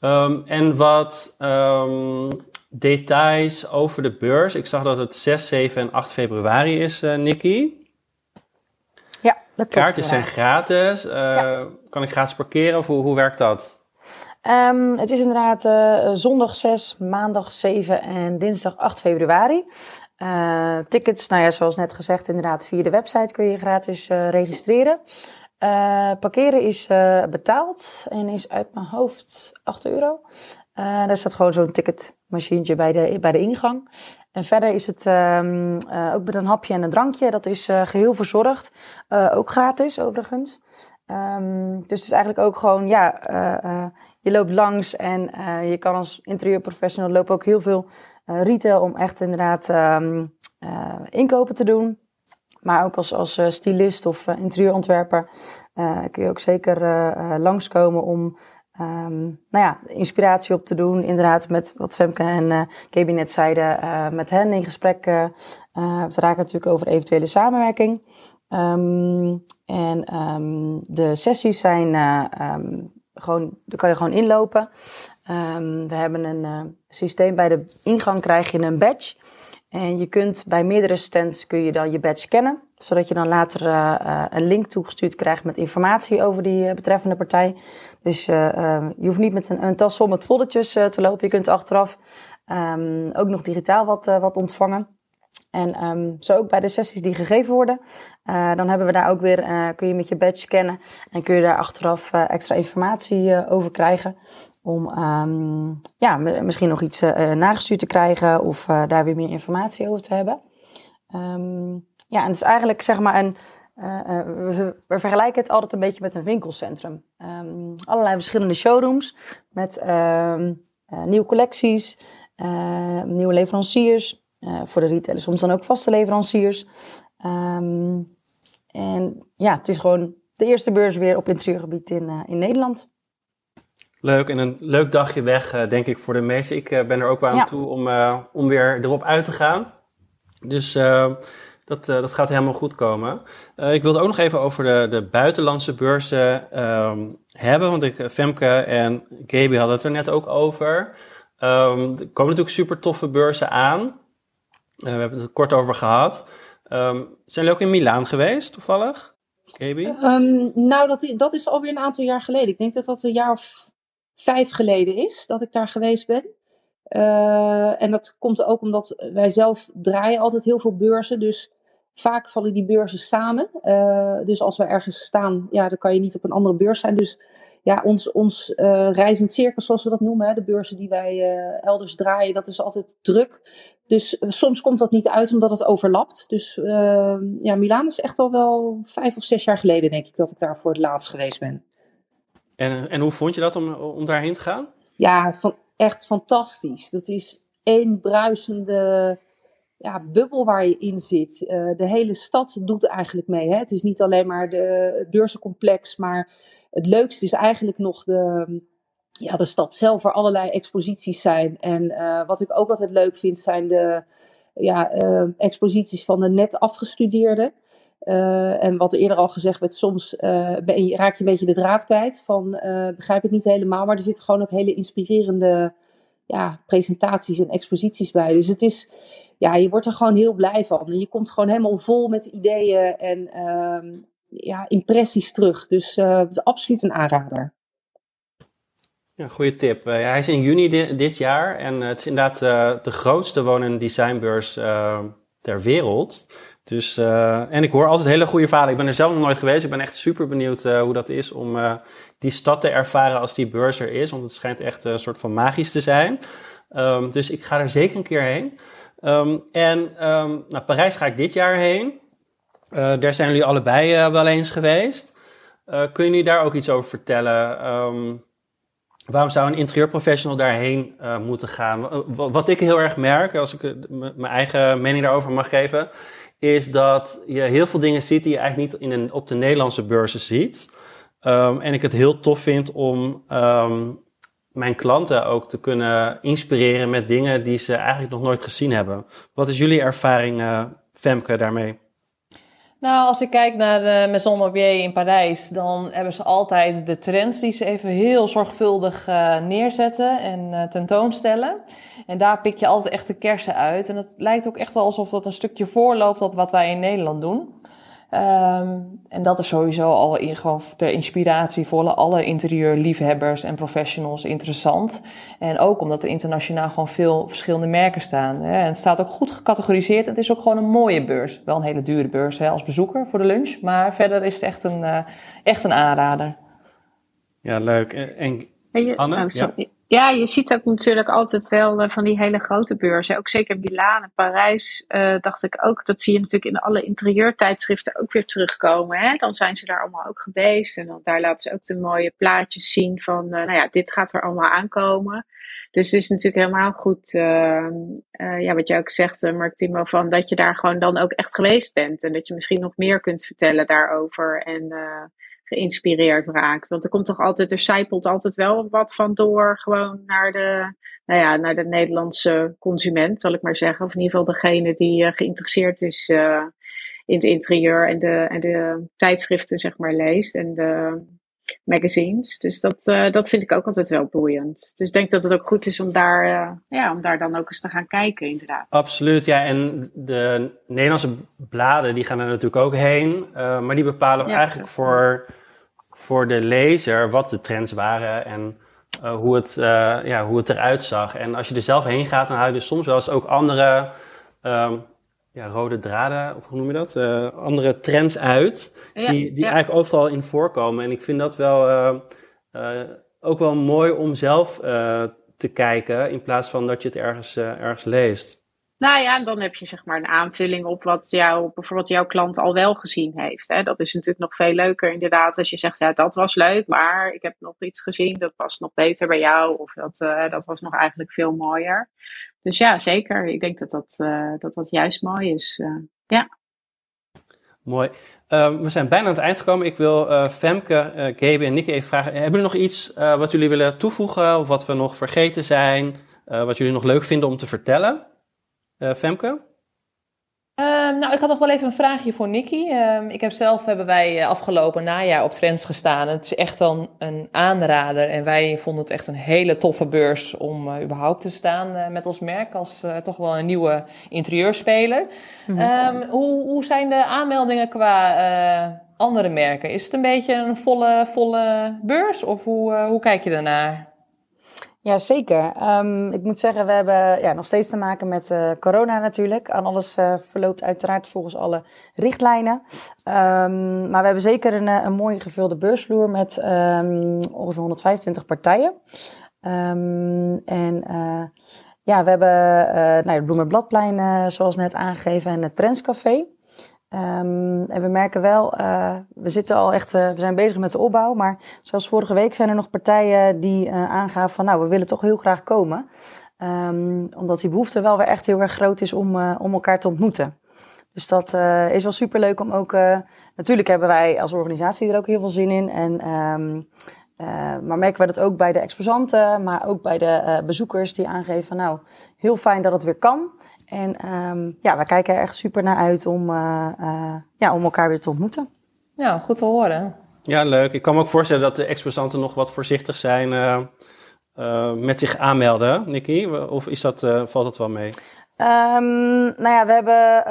Um, en wat um, details over de beurs. Ik zag dat het 6, 7 en 8 februari is, Nikki. Ja, dat klopt. Kaartjes zijn gratis. Ja. Kan ik gratis parkeren of hoe, hoe werkt dat? Um, het is inderdaad zondag 6, maandag 7 en dinsdag 8 februari. Uh, tickets, nou ja, zoals net gezegd, inderdaad via de website kun je gratis uh, registreren. Uh, parkeren is betaald en is uit mijn hoofd 8 euro. daar staat gewoon zo'n ticketmachientje bij de, bij de ingang. En verder is het um, ook met een hapje en een drankje. Dat is geheel verzorgd. ook gratis overigens. Um, dus het is eigenlijk ook gewoon, ja, je loopt langs en je kan als interieurprofessional lopen ook heel veel retail om echt inderdaad um, uh, inkopen te doen. Maar ook als, als uh, stylist of interieurontwerper kun je ook zeker langskomen om um, nou ja, inspiratie op te doen. Inderdaad, met wat Femke en uh, Gaby net zeiden, met hen in gesprek uh, te raken natuurlijk over eventuele samenwerking. Um, en de sessies zijn gewoon, daar kan je gewoon inlopen. Um, we hebben een uh, systeem bij de ingang krijg je een badge. En je kunt bij meerdere stands kun je dan je badge scannen. Zodat je dan later uh, uh, een link toegestuurd krijgt met informatie over die betreffende partij. Dus je hoeft niet met een, een tas vol met foldertjes te lopen. Je kunt achteraf um, ook nog digitaal wat, wat ontvangen. En zo ook bij de sessies die gegeven worden. Dan hebben we daar ook weer, kun je met je badge scannen en kun je daar achteraf extra informatie over krijgen om um, ja, misschien nog iets uh, nagestuurd te krijgen of uh, daar weer meer informatie over te hebben. Um, ja, en het is eigenlijk zeg maar een. We, we, vergelijken het altijd een beetje met een winkelcentrum. Um, allerlei verschillende showrooms met nieuwe collecties, nieuwe leveranciers. voor de retailers soms dan ook vaste leveranciers. en ja, het is gewoon de eerste beurs weer op interieurgebied in, in Nederland. Leuk en een leuk dagje weg, uh, denk ik, voor de meesten. Ik uh, ben er ook wel aan ja. toe om, uh, om weer erop uit te gaan. Dus Dat, dat gaat helemaal goed komen. ik wilde ook nog even over de, de buitenlandse beurzen ehm, hebben. Want ik, Femke en Gaby hadden het er net ook over. Um, er komen natuurlijk super toffe beurzen aan. we hebben het er kort over gehad. Um, zijn jullie ook in Milaan geweest, toevallig? Gaby? Um, nou, dat, dat is alweer een aantal jaar geleden. Ik denk dat dat een jaar of vijf geleden is dat ik daar geweest ben. Uh, en dat komt ook omdat wij zelf draaien altijd heel veel beurzen. Dus vaak vallen die beurzen samen. Uh, dus als we ergens staan, ja, dan kan je niet op een andere beurs zijn. Dus ja, ons, ons uh, reizend circus, zoals we dat noemen, de beurzen die wij elders draaien, dat is altijd druk. Dus soms komt dat niet uit omdat het overlapt. Dus ja, Milaan is echt al wel vijf of zes jaar geleden, denk ik, dat ik daar voor het laatst geweest ben. En, en hoe vond je dat om, om daarheen te gaan? Ja, echt fantastisch. Dat is één bruisende ja, bubbel waar je in zit. de hele stad doet eigenlijk mee. Hè? Het is niet alleen maar de, het beurzencomplex, maar het leukste is eigenlijk nog de, ja, de stad zelf, waar allerlei exposities zijn. En uh, wat ik ook altijd leuk vind, zijn de ja, uh, exposities van de net afgestudeerden. Uh, en wat er eerder al gezegd werd, soms ben je, raak je een beetje de draad kwijt. Van begrijp het niet helemaal, maar er zitten gewoon ook hele inspirerende ja, presentaties en exposities bij. Dus het is, ja, je wordt er gewoon heel blij van. Je komt gewoon helemaal vol met ideeën en ehm, ja, impressies terug. Dus uh, het is absoluut een aanrader. Ja, goede tip. Uh, hij is in juni di dit jaar en uh, het is inderdaad de grootste wonen designbeurs ter wereld. Dus, en ik hoor altijd hele goede verhalen. Ik ben er zelf nog nooit geweest. Ik ben echt super benieuwd hoe dat is om die stad te ervaren als die beurs er is. Want het schijnt echt een soort van magisch te zijn. Um, dus ik ga er zeker een keer heen. Um, en um, naar Parijs ga ik dit jaar heen. Daar zijn jullie allebei wel eens geweest. Kun je daar ook iets over vertellen? Waarom zou een interieurprofessional daarheen moeten gaan? wat ik heel erg merk, als ik mijn eigen mening daarover mag geven, is dat je heel veel dingen ziet die je eigenlijk niet in een, op de Nederlandse beurzen ziet. Um, en ik het heel tof vind om um, mijn klanten ook te kunnen inspireren met dingen die ze eigenlijk nog nooit gezien hebben. Wat is jullie ervaring, Femke, daarmee? Nou, als ik kijk naar de Maison Mobier in Parijs, dan hebben ze altijd de trends die ze even heel zorgvuldig uh, neerzetten en uh, tentoonstellen. En daar pik je altijd echt de kersen uit. En het lijkt ook echt wel alsof dat een stukje voorloopt op wat wij in Nederland doen. Um, en dat is sowieso al in, gewoon ter inspiratie voor alle interieurliefhebbers en professionals interessant. En ook omdat er internationaal gewoon veel verschillende merken staan. Hè. En het staat ook goed gecategoriseerd. Het is ook gewoon een mooie beurs. Wel een hele dure beurs hè, als bezoeker voor de lunch. Maar verder is het echt een, uh, echt een aanrader. Ja, leuk. En, en Anne? Oh, ja. Ja, je ziet ook natuurlijk altijd wel uh, van die hele grote beurzen. Ook zeker Milaan en Parijs uh, dacht ik ook. Dat zie je natuurlijk in alle interieurtijdschriften ook weer terugkomen. Hè? Dan zijn ze daar allemaal ook geweest. En dan, daar laten ze ook de mooie plaatjes zien van, uh, nou ja, dit gaat er allemaal aankomen. Dus het is natuurlijk helemaal goed, ja, wat jij ook zegt, Mark Timo, van dat je daar gewoon dan ook echt geweest bent. En dat je misschien nog meer kunt vertellen daarover. En geïnspireerd raakt. Want er komt toch altijd, er zijpelt altijd wel wat van door, gewoon naar de, nou ja, naar de Nederlandse consument, zal ik maar zeggen. Of in ieder geval degene die uh, geïnteresseerd is uh, in het interieur en de, en de tijdschriften, zeg maar, leest. En de magazines. Dus dat, uh, dat vind ik ook altijd wel boeiend. Dus ik denk dat het ook goed is om daar, ja, om daar dan ook eens te gaan kijken, inderdaad. Absoluut, ja. En de Nederlandse bladen, die gaan er natuurlijk ook heen. maar die bepalen ja, eigenlijk voor voor de lezer wat de trends waren en uh, hoe, het, uh, ja, hoe het eruit zag. En als je er zelf heen gaat, dan hou je dus soms wel eens ook andere um, ja, rode draden, of hoe noem je dat? Uh, andere trends uit, ja, die, die ja. eigenlijk overal in voorkomen. En ik vind dat wel ook wel mooi om zelf te kijken, in plaats van dat je het ergens, ergens leest. Nou ja, en dan heb je zeg maar een aanvulling op wat jou, bijvoorbeeld jouw klant al wel gezien heeft. Hè. Dat is natuurlijk nog veel leuker inderdaad als je zegt, ja dat was leuk, maar ik heb nog iets gezien, dat past nog beter bij jou. Of dat, uh, dat was nog eigenlijk veel mooier. Dus ja, zeker. Ik denk dat dat, uh, dat, dat juist mooi is. Uh, ja. Mooi. Uh, we zijn bijna aan het eind gekomen. Ik wil Femke, uh, Gabe en Nicky even vragen. Hebben jullie nog iets wat jullie willen toevoegen? Of wat we nog vergeten zijn? wat jullie nog leuk vinden om te vertellen? Uh, Femke? Ehm, nou, ik had nog wel even een vraagje voor Nicky. Ehm, ik heb zelf, hebben wij eh, afgelopen najaar op Trends gestaan. Het is echt dan een aanrader. En wij vonden het echt een hele toffe beurs om uh, überhaupt te staan uh, met ons merk. Als toch wel een nieuwe interieurspeler. Mm -hmm. hoe, hoe zijn de aanmeldingen qua andere merken? Is het een beetje een volle, volle beurs? Of hoe, hoe kijk je daarnaar? Ja, zeker. Um, ik moet zeggen, we hebben ja, nog steeds te maken met uh, corona natuurlijk. Aan alles uh, verloopt uiteraard volgens alle richtlijnen. Um, maar we hebben zeker een, een mooie gevulde beursvloer met um, ongeveer 125 partijen. en ja, we hebben nou, het Bloemenbladplein, zoals net aangegeven, en het Trendscafé. Um, en we merken wel, uh, we zitten al echt, uh, we zijn bezig met de opbouw. Maar zoals vorige week zijn er nog partijen die uh, aangaven van, nou, we willen toch heel graag komen. Um, omdat die behoefte wel weer echt heel erg groot is om, om elkaar te ontmoeten. Dus dat is wel super leuk om ook. natuurlijk hebben wij als organisatie er ook heel veel zin in. En, um, maar merken we dat ook bij de exposanten, maar ook bij de bezoekers die aangeven van, nou, heel fijn dat het weer kan. En um, ja, we kijken er echt super naar uit om, uh, uh, ja, om elkaar weer te ontmoeten. Ja, goed te horen. Ja, leuk. Ik kan me ook voorstellen dat de exposanten nog wat voorzichtig zijn uh, met zich aanmelden, Nicky. Of is dat, valt dat wel mee? Um, nou ja, we hebben,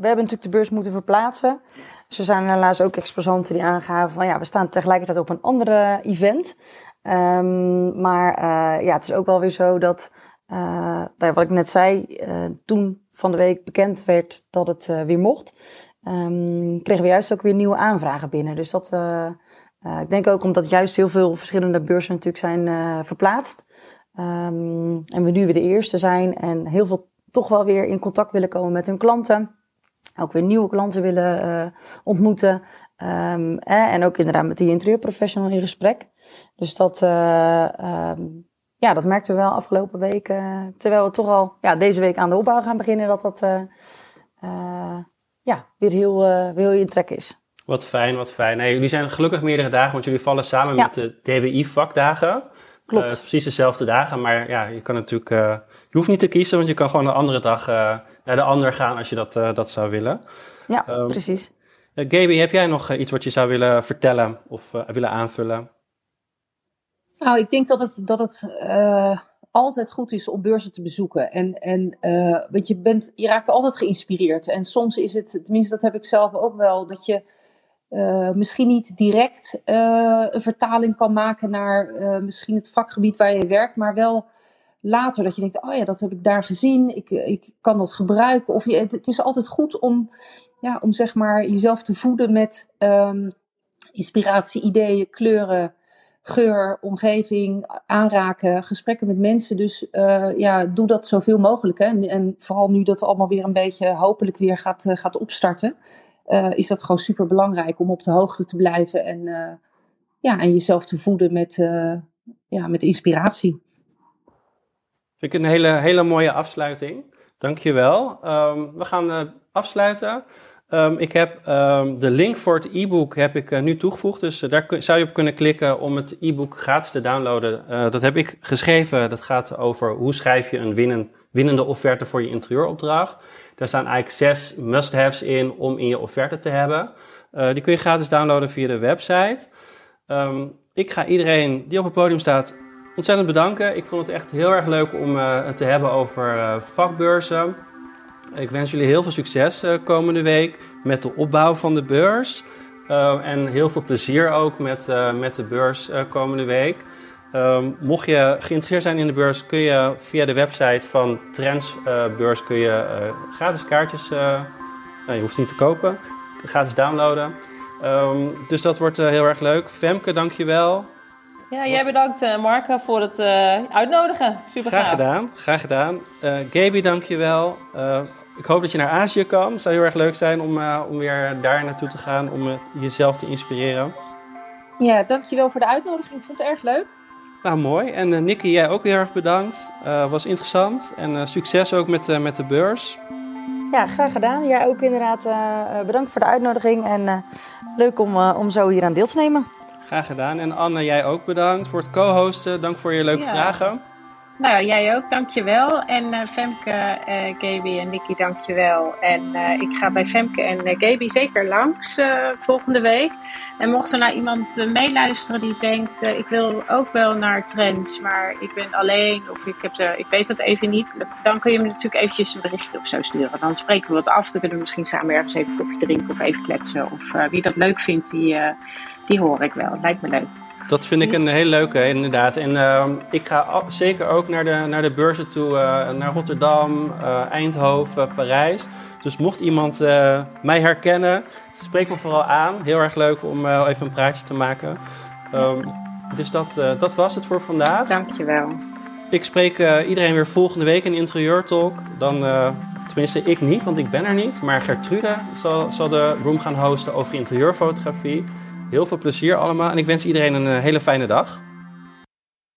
we hebben natuurlijk de beurs moeten verplaatsen. Dus er zijn helaas ook exposanten die aangaven van ja, we staan tegelijkertijd op een andere event. Um, maar ja, het is ook wel weer zo dat uh, wat ik net zei, uh, toen van de week bekend werd dat het uh, weer mocht, um, kregen we juist ook weer nieuwe aanvragen binnen. Dus dat, ik denk ook omdat juist heel veel verschillende beurzen natuurlijk zijn verplaatst. Um, en we nu weer de eerste zijn en heel veel toch wel weer in contact willen komen met hun klanten. Ook weer nieuwe klanten willen ontmoeten. Um, eh, en ook inderdaad met die interieurprofessional in gesprek. Dus dat, ja, dat merkten we wel afgelopen weken. terwijl we toch al ja, deze week aan de opbouw gaan beginnen, dat dat uh, uh, ja, weer heel, heel in trek is. Wat fijn, wat fijn. Jullie zijn gelukkig meerdere dagen, want jullie vallen samen ja. met de DWI-vakdagen. Klopt. precies dezelfde dagen, maar ja, je kan natuurlijk, je hoeft niet te kiezen, want je kan gewoon een andere dag naar de ander gaan als je dat, dat zou willen. Ja, um, precies. Gaby, heb jij nog iets wat je zou willen vertellen of willen aanvullen? Nou, ik denk dat het, dat het uh, altijd goed is om beurzen te bezoeken. En, en uh, want je, bent, je raakt altijd geïnspireerd. En soms is het, tenminste dat heb ik zelf ook wel, dat je uh, misschien niet direct een vertaling kan maken naar misschien het vakgebied waar je werkt, maar wel later dat je denkt, oh ja, dat heb ik daar gezien, ik, ik kan dat gebruiken. Of je, het, is altijd goed om, ja, om zeg maar jezelf te voeden met um, inspiratie, ideeën, kleuren geur, omgeving, aanraken, gesprekken met mensen. Dus uh, ja, doe dat zoveel mogelijk. Hè. En, en, vooral nu dat allemaal weer een beetje hopelijk weer gaat, uh, gaat opstarten, uh, is dat gewoon super belangrijk om op de hoogte te blijven en, ja, en jezelf te voeden met, ja, met inspiratie. Vind ik een hele, hele mooie afsluiting. Dankjewel. Um, we gaan afsluiten. Um, ik heb um, de link voor het e-book heb ik uh, nu toegevoegd. Dus uh, daar zou je op kunnen klikken om het e-book gratis te downloaden. Uh, dat heb ik geschreven. Dat gaat over hoe schrijf je een winnen, winnende offerte voor je interieuropdracht. Daar staan eigenlijk zes must-haves in om in je offerte te hebben. die kun je gratis downloaden via de website. Um, ik ga iedereen die op het podium staat ontzettend bedanken. Ik vond het echt heel erg leuk om het te hebben over vakbeurzen. Ik wens jullie heel veel succes uh, komende week met de opbouw van de beurs. Uh, en heel veel plezier ook met, uh, met de beurs komende week. Ehm, mocht je geïnteresseerd zijn in de beurs, kun je via de website van Trendsbeurs kun je gratis kaartjes, nou, je hoeft niet te kopen, gratis downloaden. Um, dus dat wordt heel erg leuk. Femke, dankjewel. Ja, jij bedankt Marke voor het uitnodigen. Super Graag gedaan, graag gedaan. Gaby, dankjewel ik hoop dat je naar Azië kan. Het zou heel erg leuk zijn om, uh, om weer daar naartoe te gaan, om uh, jezelf te inspireren. Ja, dankjewel voor de uitnodiging. Ik vond het erg leuk. Nou, mooi. En uh, Nicky, jij ook heel erg bedankt. was interessant. En succes ook met, met de beurs. Ja, graag gedaan. Jij ook inderdaad bedankt voor de uitnodiging. En leuk om, om zo hier aan deel te nemen. Graag gedaan. En Anne, jij ook bedankt voor het co-hosten. Dank voor je leuke ja. vragen. Nou, jij ook, dankjewel. En uh, Femke, uh, Gaby en Nicky, dankjewel. En uh, ik ga bij Femke en Gaby zeker langs volgende week. En mocht er nou iemand meeluisteren die denkt, ik wil ook wel naar trends, maar ik ben alleen of ik, heb ik weet dat even niet. Dan kun je me natuurlijk eventjes een berichtje of zo sturen. Dan spreken we wat af, dan kunnen we misschien samen ergens even koffie drinken of even kletsen. Of wie dat leuk vindt, die, die hoor ik wel. Lijkt me leuk. Dat vind ik een hele leuke, inderdaad. En uh, ik ga zeker ook naar de, naar de beurzen toe, uh, naar Rotterdam, uh, Eindhoven, Parijs. Dus mocht iemand mij herkennen, spreek me vooral aan. Heel erg leuk om even een praatje te maken. Um, dus dat, dat was het voor vandaag. Dankjewel. Ik spreek iedereen weer volgende week in Interieur Talk. Dan, tenminste ik niet, want ik ben er niet. Maar Gertrude zal, zal de room gaan hosten over interieurfotografie. Heel veel plezier allemaal en ik wens iedereen een eh, hele fijne dag.